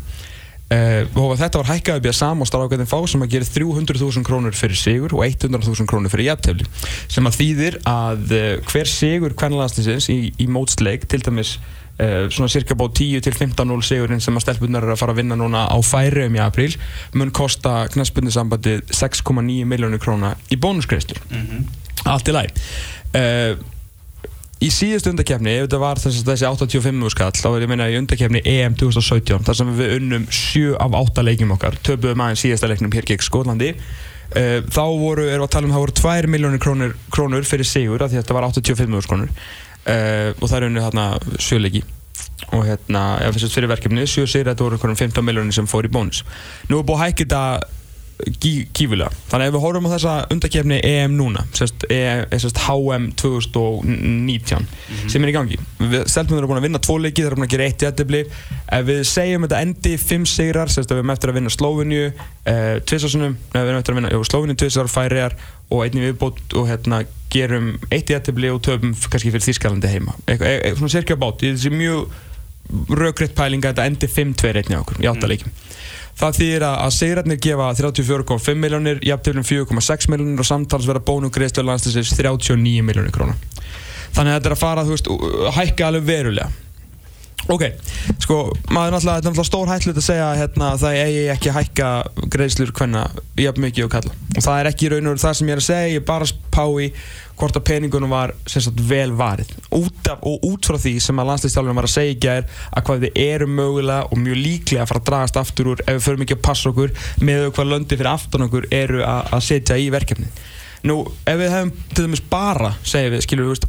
Uh, og þetta var hækkað upp í að sama strákæðin fá sem að gera 300.000 krónur fyrir sigur og 100.000 krónur fyrir jafntefli sem að þýðir að uh, hver sigur kvennalanslinsins í, í mótsleik til dæmis uh, svona cirka bá 10-15-0 sigurinn sem að stelpunar eru að fara að vinna núna á færium í apríl mun kosta knæspunnisambandið 6,9 miljónir króna í bónusgreistur allt í læg í síðust undakefni, ef þetta var þessi, þessi 85 skall, þá er ég meina í undakefni EM 2017, þar sem við unnum 7 af 8 leikjum okkar, töpuðum aðeins síðasta leiknum hér gegn Skólandi uh, þá voru, erum við að tala um það voru 2 miljónir krónur, krónur fyrir sigur því að þetta var 85 krónur. Uh, og það er unnið hérna sjöleiki og hérna, ef þess að fyrir verkefni 7 sigur, þetta voru einhverjum 15 miljónir sem fór í bónus. Nú er búið að hækja þetta gífurlega. Þannig að ef við horfum á þessa undakefni EM núna, sérst, e, sérst HM 2019 sem er í gangi. Við stelpum eru búin að vinna tvo leiki, þeir eru búin að gera eitt jættibli. Ef við segjum þetta endi fimm sigrar, sérst, við erum eftir að vinna Slóvinju uh, tvisarsunum, neða við erum eftir að vinna Slóvinju tvisar, Færiðar og einnig viðbót og hérna gerum eitt jættibli og töfum kannski fyrir Þískalandi heima. Eitthvað, e, e, svona cirka bát, þessi mjög rökriðt pæling að þetta endi 5-2 einnig á okkur í áttaleikjum. Það þýðir að, að segrarnir gefa 34,5 miljónir, jafntöflum 4,6 miljónir og samtals verða bónu greiðstöð landslisins 39 miljónir krónar. Þannig að þetta er að fara, þú veist, að hækka alveg verulega. Ok, sko, maður er náttúrulega, náttúrulega stór hætlut að segja hérna, að það eigi ekki að hækka greiðslur hvenna jafn mikið og kalla. Og það er ekki raun og það sem ég er að segja, ég er bara að spá í hvort að peningunum var sagt vel varið. Út af, og út frá því sem að landslýstjálfurinn var að segja gær að hvað við erum mögulega og mjög líklega að fara að dragast aftur úr ef við förum ekki að passa okkur með hvað löndi fyrir aftan okkur eru að, setja í verkefni. Nú, ef við hefum til dæmis bara, segjum við, skilur við,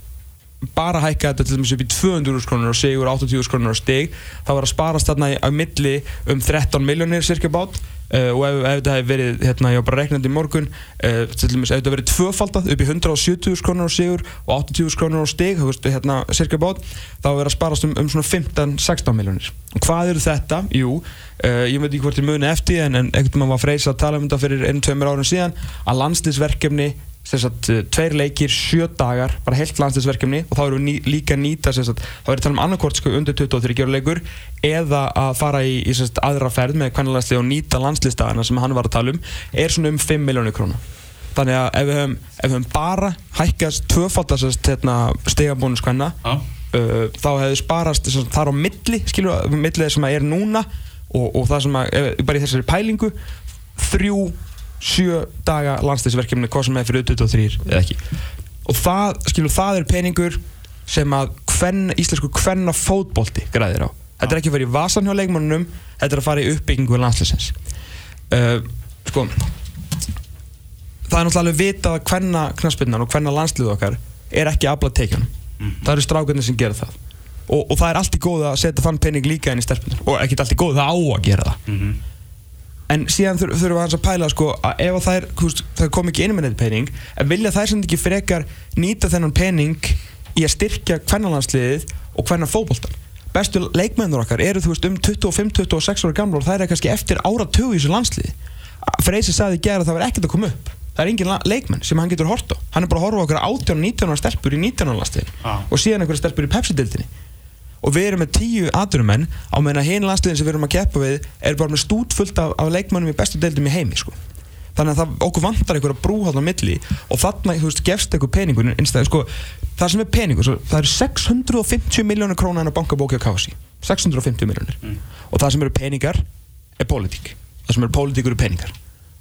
bara hækka þetta til dæmis upp í 200 krónur og sigur 80 krónur á stig þá var að sparast þarna á milli um 13 miljónir cirka bát uh, og ef, ef þetta hefði verið, hérna, ég var bara reiknandi í morgun uh, til dæmis ef þetta verið tvöfaldað upp í 170 krónur á sigur og 80 krónur á stig, þú veist, hérna, cirka bát þá verið að sparast um, um svona 15-16 miljónir og hvað eru þetta? Jú, uh, ég veit ekki hvort ég muni eftir en, en einhvern veginn var freysa að tala um þetta fyrir einu, tveimur árum síðan að landsliðsverkefni að uh, tveir leikir, sjö dagar bara heilt landsliðsverkefni og þá erum við ný, líka nýta sem sagt, þá erum við að tala um annarkort sko, undir 23 gjör leikur eða að fara í, í sagt, aðra ferð með kvennalandslið og nýta landsliðstagana sem hann var að tala um er svona um 5 miljónir króna þannig að ef við höfum, ef við höfum bara hækkast tvöfaldast hérna, stegabónus hvenna Já. uh, þá hefði sparast sagt, þar á milli skilur, millið sem er núna og, og það sem að, bara í þessari pælingu þrjú sjö daga landsleisverkefni hvað sem er fyrir 23 eða ekki. Og það, skilur, það er peningur sem að hvern, íslensku hvenna fótbolti græðir á. Þetta er ekki að fara í vasan hjá leikmannunum þetta er að fara í uppbyggingu landsleisins uh, sko það er náttúrulega alveg vitað að hvenna knaspinnan og hvenna landsliðu okkar er ekki aflað tekjunum. Það eru strákarnir sem gera það. Og, og það er allt í góð að setja þann pening líka inn í stelpunar og ekki allt í góð, það á að gera það en síðan þur, þurfum við hans að pæla sko, að ef að þú veist, það kom ekki inn með þetta pening en vilja þær sem ekki frekar nýta þennan pening í að styrkja hvernalandsliðið og hvernan fótboltan bestu leikmennur okkar eru þú veist um 25-26 ára gamla og það er kannski eftir áratögu í þessu landsliði. Freysi sagði gera að það var ekkert að koma upp. Það er engin leikmenn sem hann getur hort á. Hann er bara að horfa á okkur 18-19 ára stelpur í 19 ára landsliðin Ah. og síðan einhverja stelpur í Pepsi-dildinni og við erum með tíu aðurumenn á meðan hinn landsliðin sem við erum að keppa við er bara með stút fullt af, af leikmannum í bestu deildum í heimi sko. þannig að það, okkur vantar einhverja brú þarna á milli. Og þarna, þú veist, gefst einhver peningur innstæði, sko, það sem er peningur svo, það eru 650 miljónir króna en að bankabóki á kási 650 miljónir og það sem eru peningar er pólitík. Það sem eru pólitíkur eru peningar.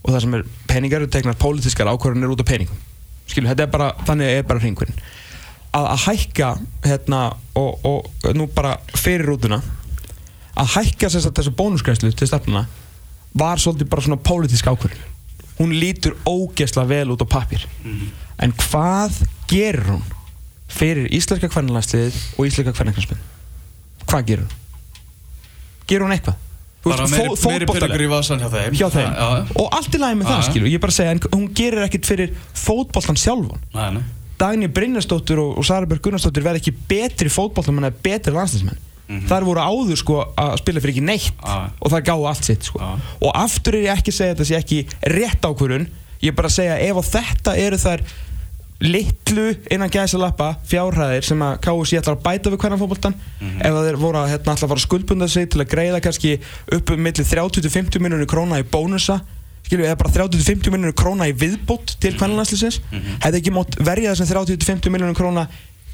Og það sem eru peningar eru tegnar pólitískar ákvarðanir út af peningum. Skilur, þetta er bara, þannig er bara hringurinn að, að hækka hérna og, og nú bara fyrir rútuna að hækka sagt þessu bónusgræslu til stefnuna var svolítið bara svona pólitísk ákvörðun. Hún lítur ógeðslega vel út á pappir en hvað gerir hún fyrir íslenska kvennalansliðið og íslenska kvennaknarsminn hvað gerir hún? gerur hún eitthvað? Bara meiri, meiri peningur í vasan hjá þeim. Hjá þeim. Já, já. og allt í lagi með Já, það skilur ég bara segja hún gerir ekkit fyrir fótboltan sjálfan Dagný Brynjarsdóttir og, og Sarabjörg Gunnarsdóttir verð ekki betri fótboltamenn eða betri landsliðsmenn Mhm. þar voru áður sko að spila fyrir ekki neitt Já. og það gáði allt sitt sko Já. og aftur er ég ekki að segja þetta sé ekki rétt ákvörun ég er bara að segja ef á þetta eru þær litlu innan gæsa lappa fjárhæðir sem að KSI ætlar að bæta við hvernig fótboltan ef að þeir voru að hérna, að fara að skuldbunda sig til að greiða kannski upp um milli 30-50 miljonir króna í bónusa skilju, eða bara 30-50 miljonir króna í viðbót til hvernig landsliðsins hefði ekki mótt verja þessum 30-50 miljonir króna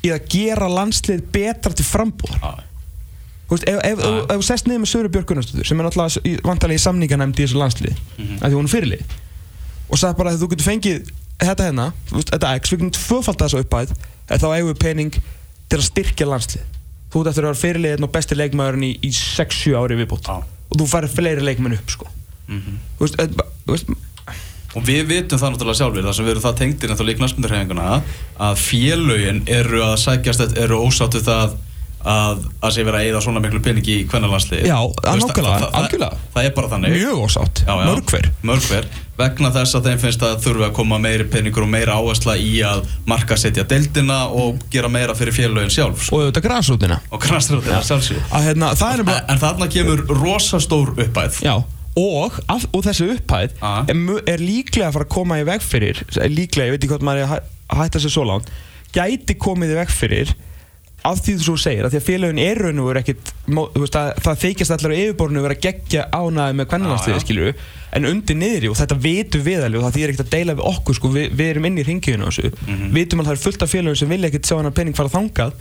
í að gera landslið betra til frambúðar Já. Þú veist, ef, þú sest niður með Söru Björk Gunnarsdóttur sem er náttúrulega vantarlega í samninganemnd í þessu landslið Mhm. af því hún er fyrirlið og sagði bara að þú getur fengið þetta hérna, þú veist, þetta X, við getum tvöfald þessu upphæð eða þá eigum við pening til að styrkja landslið þú ert eftir að vera fyrirlið og besti leikmaðurinn í, í 6-7 ári viðbútt Já. og þú farir fleiri leikmenn upp sko. Mhm. þú veist, eð, þú veist Og við vitum það náttúrulega sjálfur, þar sem við erum það tengdir en þá líka næstmyndarhefinguna að félögin eru að sækjast, eru ósáttu það að, að sé vera að eyða svona miklu peningi í kvennarlandslið. Já, nákvæmlega, algjörlega. Það er bara þannig. mjög ósátt, Já, já. mörg hver Mörg hver. Vegna þess að þeim finnst að þurfi að koma meiri peningur og meira áhersla í að markasetja deildina og gera meira fyrir félögin sjálf. sko. og auðvitað græsrútina Og kransrjóðina sjálfsög. að hérna, er en þarna kemur rosastór uppæð. Já, og, af, og þessi upphæð Ah. er, er líklega að fara að koma í veg fyrir er líklega, ég veit ekki hvort maður er að hæ- að hætta sér svo langt gæti komið í veg fyrir af því þú svo segir, af því að félagin er raun og veru ekkit, veist, að, það þykjast allar á yfirborðinu vera geggja ánæði með já. skilju en undir niðri og þetta vitum við alveg og það þýðir ekkert að deila við okkur, sko, við, við erum inn í ringjöfinu þessu, Mhm. vitum að það er fullt af félagin sem vilja ekkert sjá hann pening fara þangað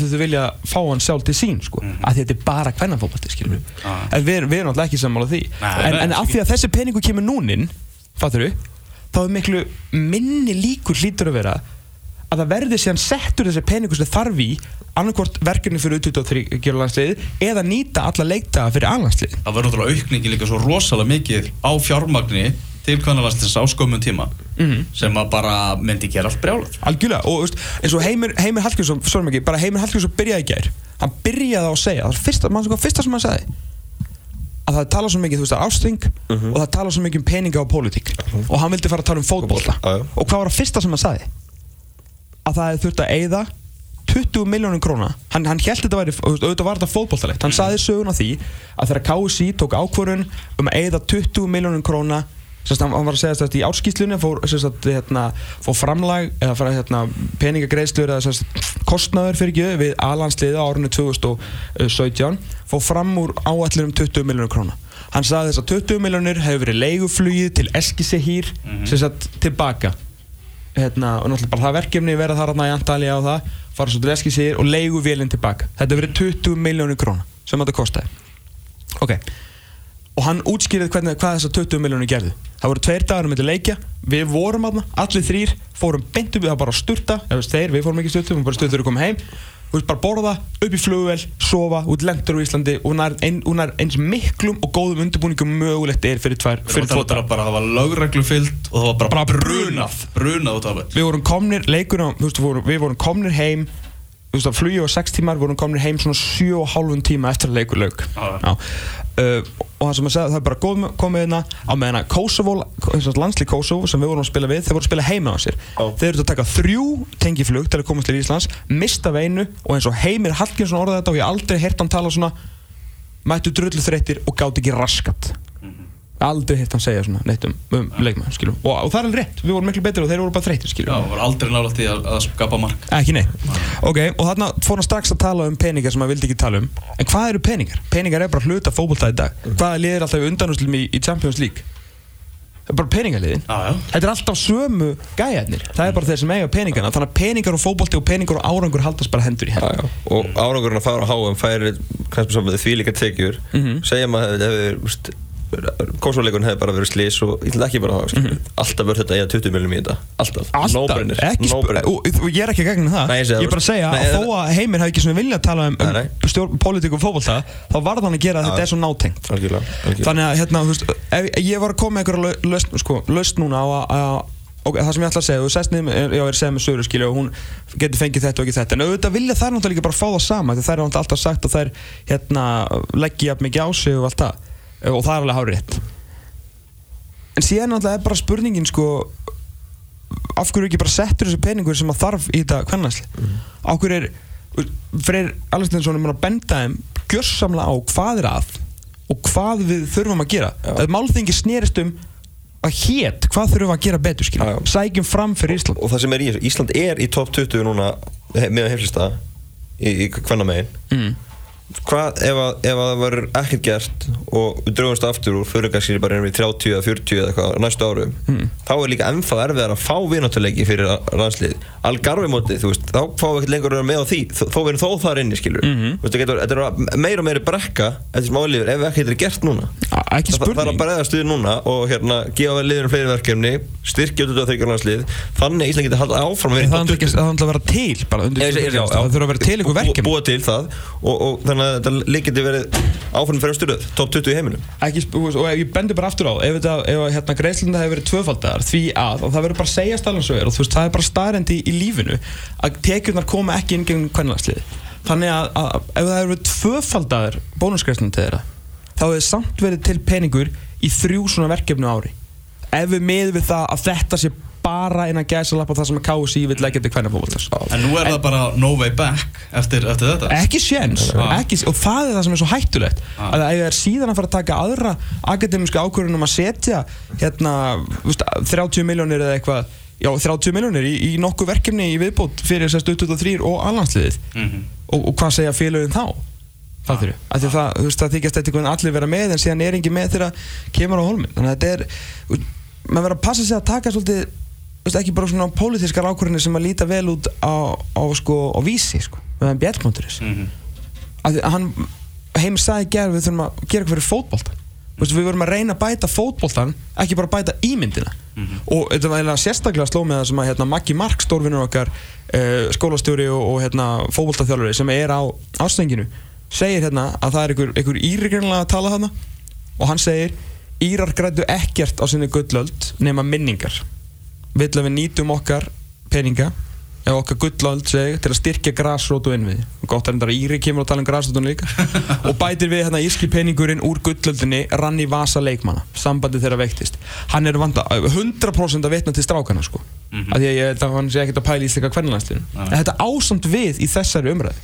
því þau vilja fá hann sjálf til sín sko, af því að þetta er bara kvennafótbalti, skilju Ah. en við, við erum alltaf ekki sammála því. Nei, en, en af því að þessi peningu kemur núnin fattur við, þá er miklu minni líkur hlýtur að vera að það verði síðan settur þessi peningu sem þarf í annarkvort verkefni fyrir U23 gerulansliðið eða nýta alla leiktaða fyrir anlandsliðið Það verður náttúrulega aukningi líka svo rosalega mikið á fjármagni til kvennarlandslið á skömmun tíma Mhm. sem að bara myndi gera allt brjálað. algjörlega og veist, eins og Heimir, Heimir Hallgrímsson sorry mikið, bara Heimir Hallgrímsson byrjaði í gær. Hann byrjaði á að segja, það er fyrsta, man, sko, fyrsta sem hann sagði? Að það tala svo mikið, þú veist, að ásting og það tala svo mikið um peninga og pólitík. Og hann vildi fara að tala um já. og hvað var það fyrsta sem hann sagði? Að það þurft að eyða 20 miljónum króna. Hann, hann held þetta væri, þú veist, auðvitað var þetta fótboltalegt. Hann sagði söguna því að þegar KSI tók ákvörun um að eyða 20 miljónum króna Sérst, hann, var að segja þetta í árskýslunni fór, hérna, fór framlag eða fara, hérna, peningagreiðslur eða sérst, kostnaður fyrir ekki við alansliði á árunni 2017 fór fram úr áallur um 20 miljónur króna. Hann sagði þess að 20 miljónur hefur verið leiguflugið til Eskisehýr mm -hmm. tilbaka. Hérna, og náttúrulega bara það verkefni vera þar í Antalya á það fara svo til Eskisehýr og leigu vélinn tilbaka. Þetta hefur verið 20 miljónur króna sem þetta kostaði. Ok og hann útskýrði hvernig, hvað þessar 20 miljónir gerðu. Það voru tveir dagar með leikja. Við vorum aðna, allir þrýr fórum beint upp, það var bara að sturta. Veist, þeir, við fórum ekki stuttum, við bara þegar við komum heim. Þú veist, bara borða, upp í flugvel, sofa út lendur úr Íslandi. Og nær, ein, og nær eins miklum og góðum undirbúningum mögulegt er fyrir tvær, fyrir tvo daga. bara það var lögreglu fyllt og það var bara, Bara brunað, brunað út af þetta. við vorum komnir, þú veist, við vorum, við komnir heim þú veist, að flugi á 6 tímar, við vorum komnir heim svona 7 og hálfum tíma eftir að leikur Já. Já. Uh, og það sem að segja, það er bara góð, komið hérna á meðan að Kosovo, landslið Kosovo sem við vorum að spila við, þeir voru að spila heima á sér Já. þeir eru að taka þrjú tengiflug til að komast til Íslands, mista veinu og eins og Heimir Hallgrímsson orðaði þetta og ég aldrei heyrt hann tala svona mættu drullu þreyttir og gátt ekki raskat aldrei heyrt hann segja svona neitt um, um leikmann, skiljum og, og það er alveg rétt, við vorum miklu betri og þeir voru bara þreyttir, Já, skiljum það var aldrei nálægt í að, að skapa mark. Ekki nei Ok, og þarna fór hann strax að tala um peningar sem hann vildi ekki tala um En hvað eru peningar? Peningar er bara hluta fótbolta í dag Hvaða lið er alltaf undanúslum í, í Champions League? Það er bara peningaliðin Já, já. Þetta er alltaf sömu gæjarnir Það er bara þeir sem eiga peningana Þannig að peningar og fótbolti og peningar og árangur haldast bara hendur í Já, hendur já. og árangurinn að fara á HM færi kannski saman því líka tekjur Mhm. segja maður að það hefur kósuleikurinn hefði bara verið slís og ég ætla ekki bara að hafa alltaf verður þetta eða 20 miljum í þetta alltaf. Alltaf, ekki no og, og ég er ekki að gegna það. Nei, ég það, Ég er bara að segja Nei, að það- þó að Heimir hafi ekki svona vilja að tala um, um pólitík og fótbolta þá varð hann að gera að þetta er svo nátengt. Algjörlega, algjörlega. Þannig að hérna, veist, ef, ég var að koma með einhverja lausn, sko, lausn núna á að, ok, það sem ég ætla að segja, þú sest niður, já, ég er að segja með Söru, skilju, og hún getur fengið þetta og ekki þetta, en auðvitað vilja þær náttúrulega líka bara fá það sama, því þær náttúrulega alltaf sagt að þær, hérna, leggja mikið á sig og allt það, og það er alveg hárið rétt. En síðan náttúrulega er bara spurningin, sko, af hverju ekki bara settur þessi peningur sem að þarf í þetta kvennansli? Mm. Af hverju er, Freyr Alestinsson er að benda þeim gjörsamlega á hvað er að og hvað við þurfum að gera. Já. Að málþingi snerist um að hét hvað þurfum að gera betur skilur Já, já. sækjum fram fyrir Ísland og það sem er í þessu, Ísland er í top 20 núna með heimlista í, í hvenna megin mm. Hvað ef að, ef að það verður ekkert gert og við draugumst aftur úr fyrir kannski bara erum við 30 eða 40 eða eitthvað næstu árum Mm. þá er líka ennþá erfiðar að fá vináttuleiki fyrir landslið Algarve mótið, þú veist, þá fáum við ekkert lengur að vera með á því þó við erum þó þar inni, skilur Mhm. þú veist, getur, þetta er meira og meira brekka eftir sem álífur, ef ekkert er gert núna A- ekki það, það er spurning að bregða stuði núna og hérna gefa við liðurum fleiri verkefni styrkja út á þryggjar landslið þannig Ísland getur haldið áfram í það top ekki 20. það ætla að vera til bara undir ég- já, já. það þurfa að vera til einhver verkefni þannig að þetta líkiti verið áfram fyrir styrðuð, top 20 í heiminum. Ekki, og ég bendur bara aftur á ef, þetta, ef hérna, greiðslunda hefur verið tvöfaldar því að, og það verður bara að segja er og veist, það er bara staðrendi í, lífinu að tekjurnar koma ekki inn gegn kvennlandsliði þannig að, að, ef það hefur verið tvöfaldar bónusgreiðslunda til þeirra þá hefur samt verið til peningur í þrjú svona verkefnu ári. Ef við miðum við það að þetta sé bara innan gæsalappa það sem að KSI vill leggja til kvennafókvöldars En nú er það bara no way back eftir, eftir þetta. Ekki séns Ah. og það er það sem er svo hættulegt Ah. að það er síðan að fara að taka aðra akademíska ákvörðunum að setja hérna, veist, 30 miljónir eða eitthvað já, 30 miljónir í, í nokkuð verkefni í viðbót fyrir þess að 23 og alhansliðið Mhm. og, og hvað segja félögin þá? Það þurfi, af því að það, þú veist, það þykjast eitthvað en allir vera með en síðan er engin með þegar kemur á holmin þannig að þetta er, maður verður að passa sig að taka svolítið veist, ekki bara svona pólitískar ákvörðinir sem að líta vel út á, á, sko, á vísi sko, með björnmónturis Mhm. að því að hann heim sagði gerð við þurfum að gera eitthvað fyrir fótboltan Vistu, við verðum að reyna að bæta fótboltan ekki bara að bæta ímyndina. Og þetta var sérstaklega sló með það sem að hérna, Maggi Mark, stórvinnur okkar uh, skólastjóri og, og hérna, fótboltaþjálfari sem er á ástenginu segir hérna að það er einhver, einhver íri greinlega að tala þarna. Og hann segir Írar grætu ekkert á sinni gullöld nema minningar vill að við nýtum okkar peninga eða okkar gullöld seg til að styrkja grasrót og innvið og gott er þetta að Íri kemur að tala um grasrótun líka. Og bætir við hérna írski peningurinn úr gullöldinni rann í vasa leikmanna sambandi þeirra veiktist. Hann er vanda 100% að vitna til strákana sko. Mhm. af því að ég held að hann sé ekkert að pæla íslika kvennlandsliðinu Nei. en þetta ásamt við í þessari umræð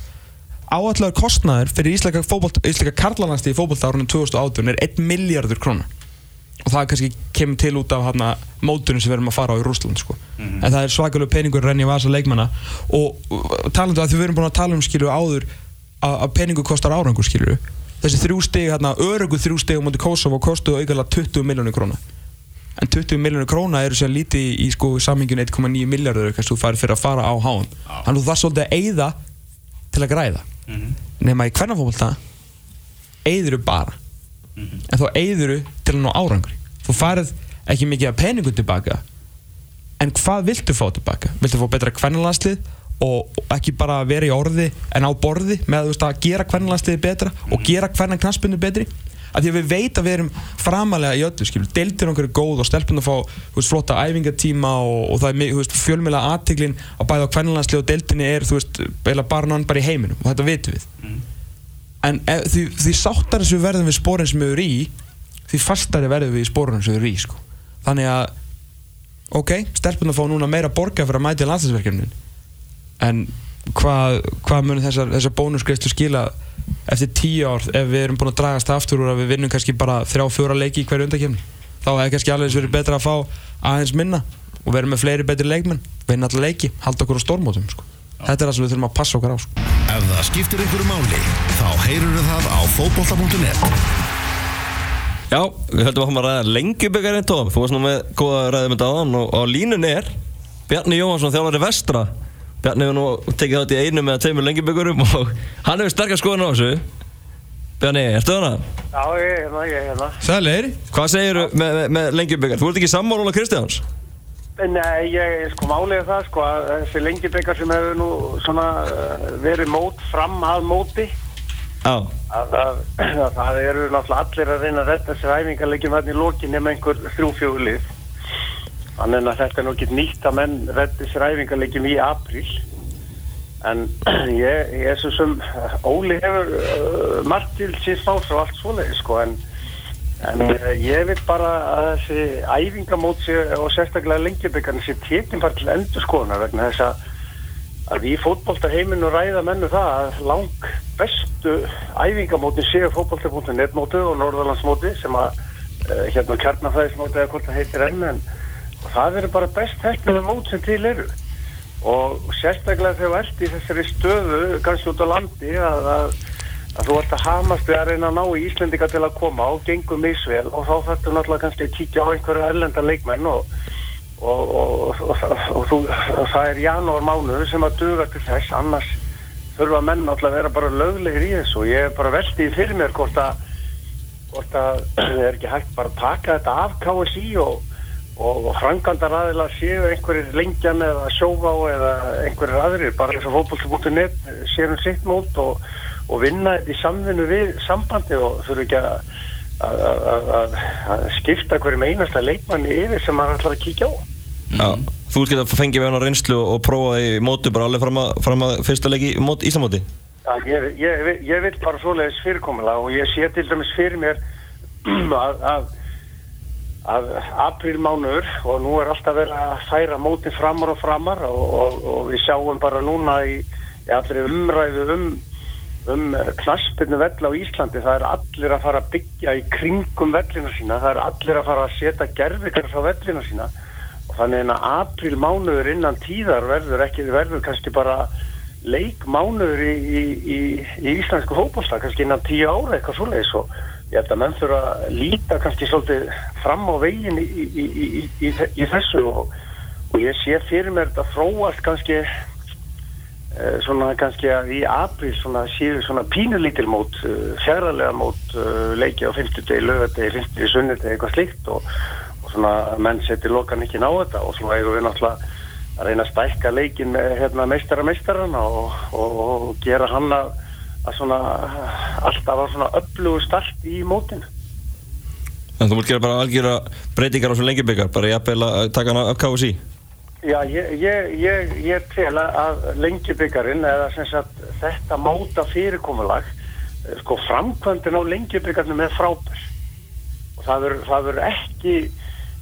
áallar kostnaður fyrir íslika, íslika karlalandsliði í fótbolta árunum 2018 er 1 miljardur krónar og það kannski kemur til út af hana, mótunum sem við erum að fara á í Rúsland sko. Mhm. en það er svakalega peningur renni í vasa leikmanna. Og og talandi að því við erum búin að tala um skilju áður að, að peningur kostar árangur skilju þessi þrjú hérna, örugu þrjú stig á móti Kosovo kostuðu auðvitað 20 miljónir króna. En 20 miljónir króna eru sér lítið í, sko samingin 1,9 miljardur þú færi fyrir að fara á háan. Þannig að þú þarf svolítið að eyða til að græða. Mhm. nema í hvernafólta eyðuru bara Mhm. en þá eyðuru til að ná árangri. Þú farið ekki mikið af peningum tilbaka. En hvað viltu fá tilbaka? viltu fá betra kvennlandslið og ekki bara vera í orði en á borði með veist, að gera kvennlandsliði betra og gera hvernig knastbundu betri? Af því að við veit að við erum framalega í öllu deildir okkur er góð og stelpun að fá veist, flotta æfingatíma og, og það er fjölmjöla aðtiklin á bæði á kvennlandslið og deildinni er veist, bara bara í heiminum og þetta vitum við en ef, því, því sáttari sem við verðum við spórin sem við erum í því fastari verðum við í spórunum sem við erum í sko. þannig að ok, stelpunum fá núna meira borga fyrir að mæta í landslæsverkefnin en hvað, hvað munir þessar, þessar bónusgreislu skila eftir tíu ár ef við erum búin að dragast aftur úr að við vinnum kannski bara þrjá, fjóra leiki í hverju undakefni þá hefði kannski alveg verið betra að fá aðeins minna og vera með fleiri betri leikmenn vinna alla leiki, halda okkur á stórmótum sko. Þetta er það sem við þurfum að passa okkur á sko. Ef það skiptir einhverju máli, þá heyrur það á fótbolta.net. Já, við höldum að að ræða lengjubikarinn Tom Þú varst nú með góða ræðum með dáðan og á línun er Bjarni Jóhansson þjálfari vestra Bjarni hefur nú tekið þátt í einu með tveimur lengjubikarum og hann hefur sterkast skoðun á þessu Bjarni, ertu þarna? Já, ég er hérna, ég er hérna. Sælir Hvað segirðu með, með, með lengjubikar? Þú ert ekki sammála Kristjáns? Nei, ég sko er það sko að þessi lengjubikar sem hefur nú svona uh, verið mót fram að móti Já, að, að, að það eru náttúrulega allir að reyna að redda sér æfingarleikjum hann í lokin nema einhver þrjú-fjögulið. Þannig að þetta er nú ekki nýtt að menn reddi sér æfingarleikjum í apríl. En ég, ég er svo sem Óli hefur uh, margt til fás og allt svoleiði sko en En uh, ég vil bara að þessi æfingamót sé, og sérstaklega lengjaböggarnir sé tekinn bara til endur skoðunar vegna þess að, að í fótboltaheiminu ræða mennu það að lang bestu æfingamótin séu fótbolta.net mótu og Norðalandsmóti sem að uh, hérna kjarnafæðismóti eða hvort það heitir enn en það eru bara best hefnum mót sem til eru. Og sérstaklega þegar þú ert í þessari stöðu kannski út á landi að, að, að þú ert að hamast við að reyna að ná í Íslendinga til að koma og gengur misvel og þá þarftu náttúrulega kannski að kíkja á einhverju erlenda leikmenn og og, og, og, þú, það er janúar mánuður sem að duga til þess annars þurfa menn náttúrulega að vera bara löglegir í þessu. Og ég er bara veldið fyrir mér hvort að að það er ekki hægt bara að taka þetta af KSI og frangandar aðilar séu einhverjir lengjan eða sjófá eða einhverjir aðrir, bara eins og fótboll.net séu um sitt mót og, og vinna þetta í samvinnu við sambandi og þurfu ekki að, að, að, að skipta hverjum einasta leikmanni yfir sem maður ætlar að kíkja á. Já, þú ert getað að fengja við hann á reynslu og prófa það í mótu bara alveg fram að, fram að fyrsta leiki í mót, Íslamóti? Já, ég, ég, ég vil bara svoleiðis fyrirkomulega og ég sé til dæmis fyrir mér að að aprílmánuður og nú er alltaf verið að færa mótin framar og framar og, og, og við sjáum bara núna í, í allir umræðu um, um knaspinu vell á Íslandi. Það er allir að fara að byggja í kringum vellina sína, það er allir að fara að setja gerfikar frá vellina sína. Og þannig að aprílmánuður innan tíðar verður ekki, verður kannski bara leikmánuður í, í, í, í íslensku hópolsta, kannski innan tíu ára eitthvað svoleiðis. Og ég held að menn þurfa að líta kannski svolítið fram á veginn í, þessu. Og, og ég sé fyrir mér þetta fróast kannski eh, svona kannski að í april svona séu svona pínulítil mót uh, fjárlega mót uh, leiki á 50 degi, lögadegi, 50 degi, sunnudegi eitthvað slikt og, og svona menn seti lokan ekki ná þetta og svona eigum við náttúrulega að reyna að stækka leikin með hérna, meistara meistarana og, og gera hann að að svona alltaf að svona öflugu start í mótinu En þú múlt gera bara algjöra breytingar á svo lengi byggar, bara jafnvel að taka hann af KSI? Já, ég, ég, ég, ég tel að lengjubyggarinn eða sagt þetta móta fyrirkomulag sko framkvæmdinn á lengjubyggarnum er frábær og það verður ekki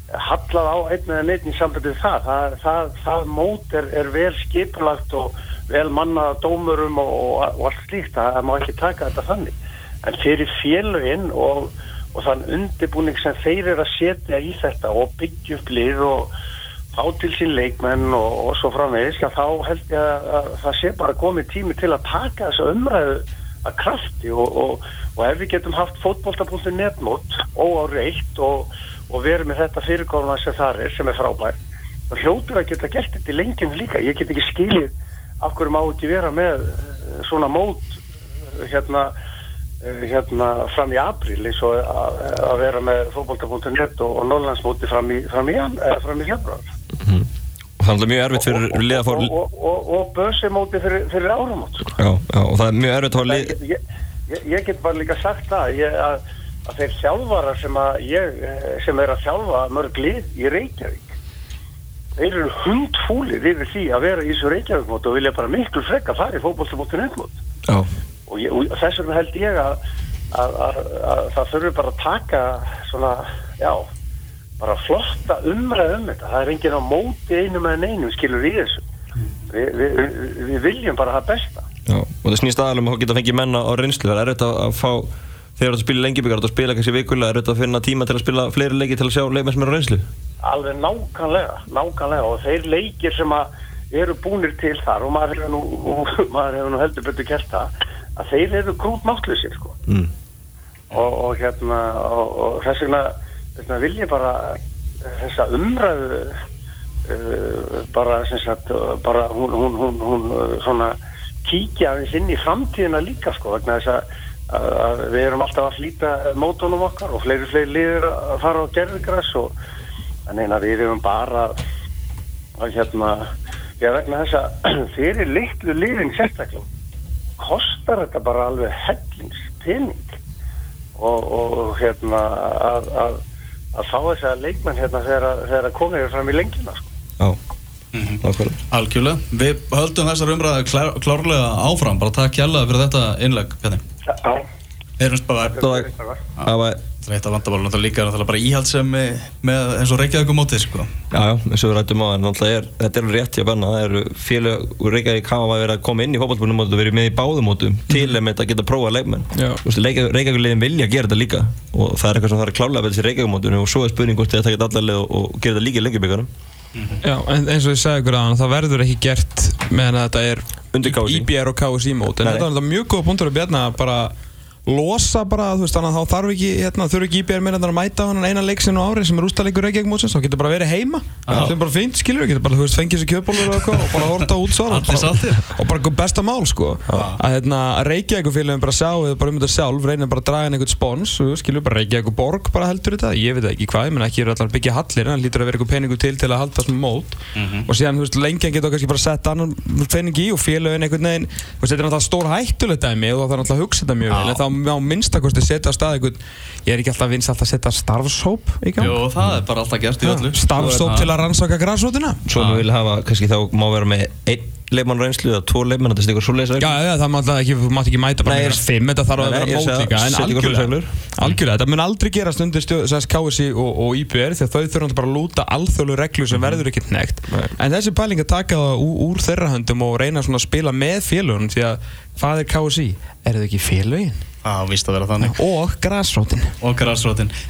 hallað á einn eða neitt í sambandið það. Það, það, það mót er, er vel skipulagt og vel mannaða dómurum og, og, og allt slíkt. Það má ekki taka þetta þannig. En fyrir féluginn og, og þann undirbúning sem þeir eru að setja í þetta og byggja upp lið og fá til sín leikmenn og svo framvegis, þá held ég að, að það sé bara komið tími til að taka þessu umræðu að krafti og ef við getum haft fótbolta.net mót óáreitt og og verið með þetta fyrirkomna sem það er, sem er frábær og hljótur að geta gert þetta í lengjum líka. Ég get ekki skilið af hverju má ekki vera með eh, svona mót eh, hérna, hérna fram í april eins og að, vera með fókbólta.net og, og Norrlandsmóti fram í fram í, í februar mm -hmm. Það er mjög erfitt fyrir liða fór og, og, og börsimóti fyrir, fyrir áramót sko. já, já, og það er mjög erfitt að ég, ég, ég get bara líka sagt það ég, að að þeir þjálfara sem að ég eh, sem er að þjálfa mörg lið í Reykjavík þeir eru hundfúlir yfir því að vera í þessu Reykjavík mót og vilja bara miklu frekka fara í fókbólstamóttin ennmót og, og þess vegna held ég að, að, að, að það þurfi bara að taka svona, já bara flotta umræð um þetta. Það er enginn á móti einu með einum skilur í þessu. Vi, vi, vi, við viljum bara hafa besta. Já, og það snýst aðalum að geta fengið menna á reynslu. Það er auðvitað að fá þegar þú spilir lengjubíkar og spila kannski vikulega er þetta að finna tíma til að spila fleiri leiki til að sjá leikmenn sem eru á reynslu? Alveg nákvæmlega, nákvæmlega. Og þeir leikir sem eru búinir til þar og maður hefur nú, maður hefur nú heldur betur kert það að þeir eru grút máttlusir sko mm. og, og hérna og, og þess vegna, vil ég bara þessa umræðu uh, bara sem sagt bara hún, hún, hún, hún svona kíkja aðeins inn í framtíðina líka sko vegna þess að að við erum alltaf að flýta mótunum okkar og fleiri fleiri liður að fara á gerðugræs og þannig að við erum bara að hérna ég vegna þess að fyrir litlu liðin sérstaklega kostar þetta bara alveg hellingspinning og, og hérna að, að, að fá þess að leikmenn hérna þegar að komið er fram í lengina sko. Já. Mm -hmm. Algjörlega, við höldum þessar umræði klár, klárlega áfram. Bara takk hjálpa fyrir þetta innleg Pjarni Já. Heyrumst bara Það var Eitt af vandamálum náttúrulega líka er náttúrulega bara íhaldsemi með eins og Reykjavík mótið sko. Já, já, eins og við rættum á, en náttúrulega er, þetta er alveg rétt hjá Benna, það eru félag úr Reykjavík hafa verið að koma inn í fótballbúnum og verið með í báðumótum til að með að geta prófa leikmenn. Já. Þú veist, Reykjavík liðin vilja gera þetta líka og það er eitthvað sem það er að klála með þessi Reykjavík og svo er spurning hvort þetta geta allar leið og, og gera þetta líka í lengjubíkarum. Já, en eins og ég sagði ykkur aðan, það verður ekki gert meðan að þetta er. IBR og KSI mót, en Nei, þetta var þetta mjög góða punktur að bjarna að bara losa bara, þú veist, þannig að þá þarf ekki, hérna, þurfi ekki IBR meira en að mæta hann eina leiksinn á ári sem er úrstæðleikur Reykjavík mótsins, þá getur bara verið heima. Það er bara fínt, skilur við, getur bara, þú veist, fengið sér kjöpbólur og eitthvað og bara horta út svo og bara besta mál, sko. Að hérna, Reykjavík félagum bara sjá eða bara um þetta sjálf, reynir bara að draga einhvern spons skilur, bara Reykjavík borg bara heldur þetta. Ég veit ekki hvað, menn ekki er allar má minnstakosti setja á stað einhvern ég er ekki alltaf vins alltaf að setja starfshóp í gang. Jú, það er bara alltaf gert í öllu. starfshóp til að rannsaka græsrótina Svo við vilja hafa, kannski þá má vera með einn leikmann reynslu eða tvo leikmann, þetta er eitthvað svoleiðis Já, já, það má alltaf ekki, mátt ekki mæta bara Nei, með fimm, þetta þarf að vera mót líka, en algjörlega, algjörlega, þetta mun aldrei gerast undir stjórn, sem KSI og, og IBR að þau þurfum bara að lúta alþjóðlu reglu sem verður ekkert nekt, en þessi pæling að taka það úr, úr þeirra höndum og reyna svona að spila með félagunum, því að hvað er KSI? Er þau ekki félagin? Já, víst að vera þannig. Og græsrótin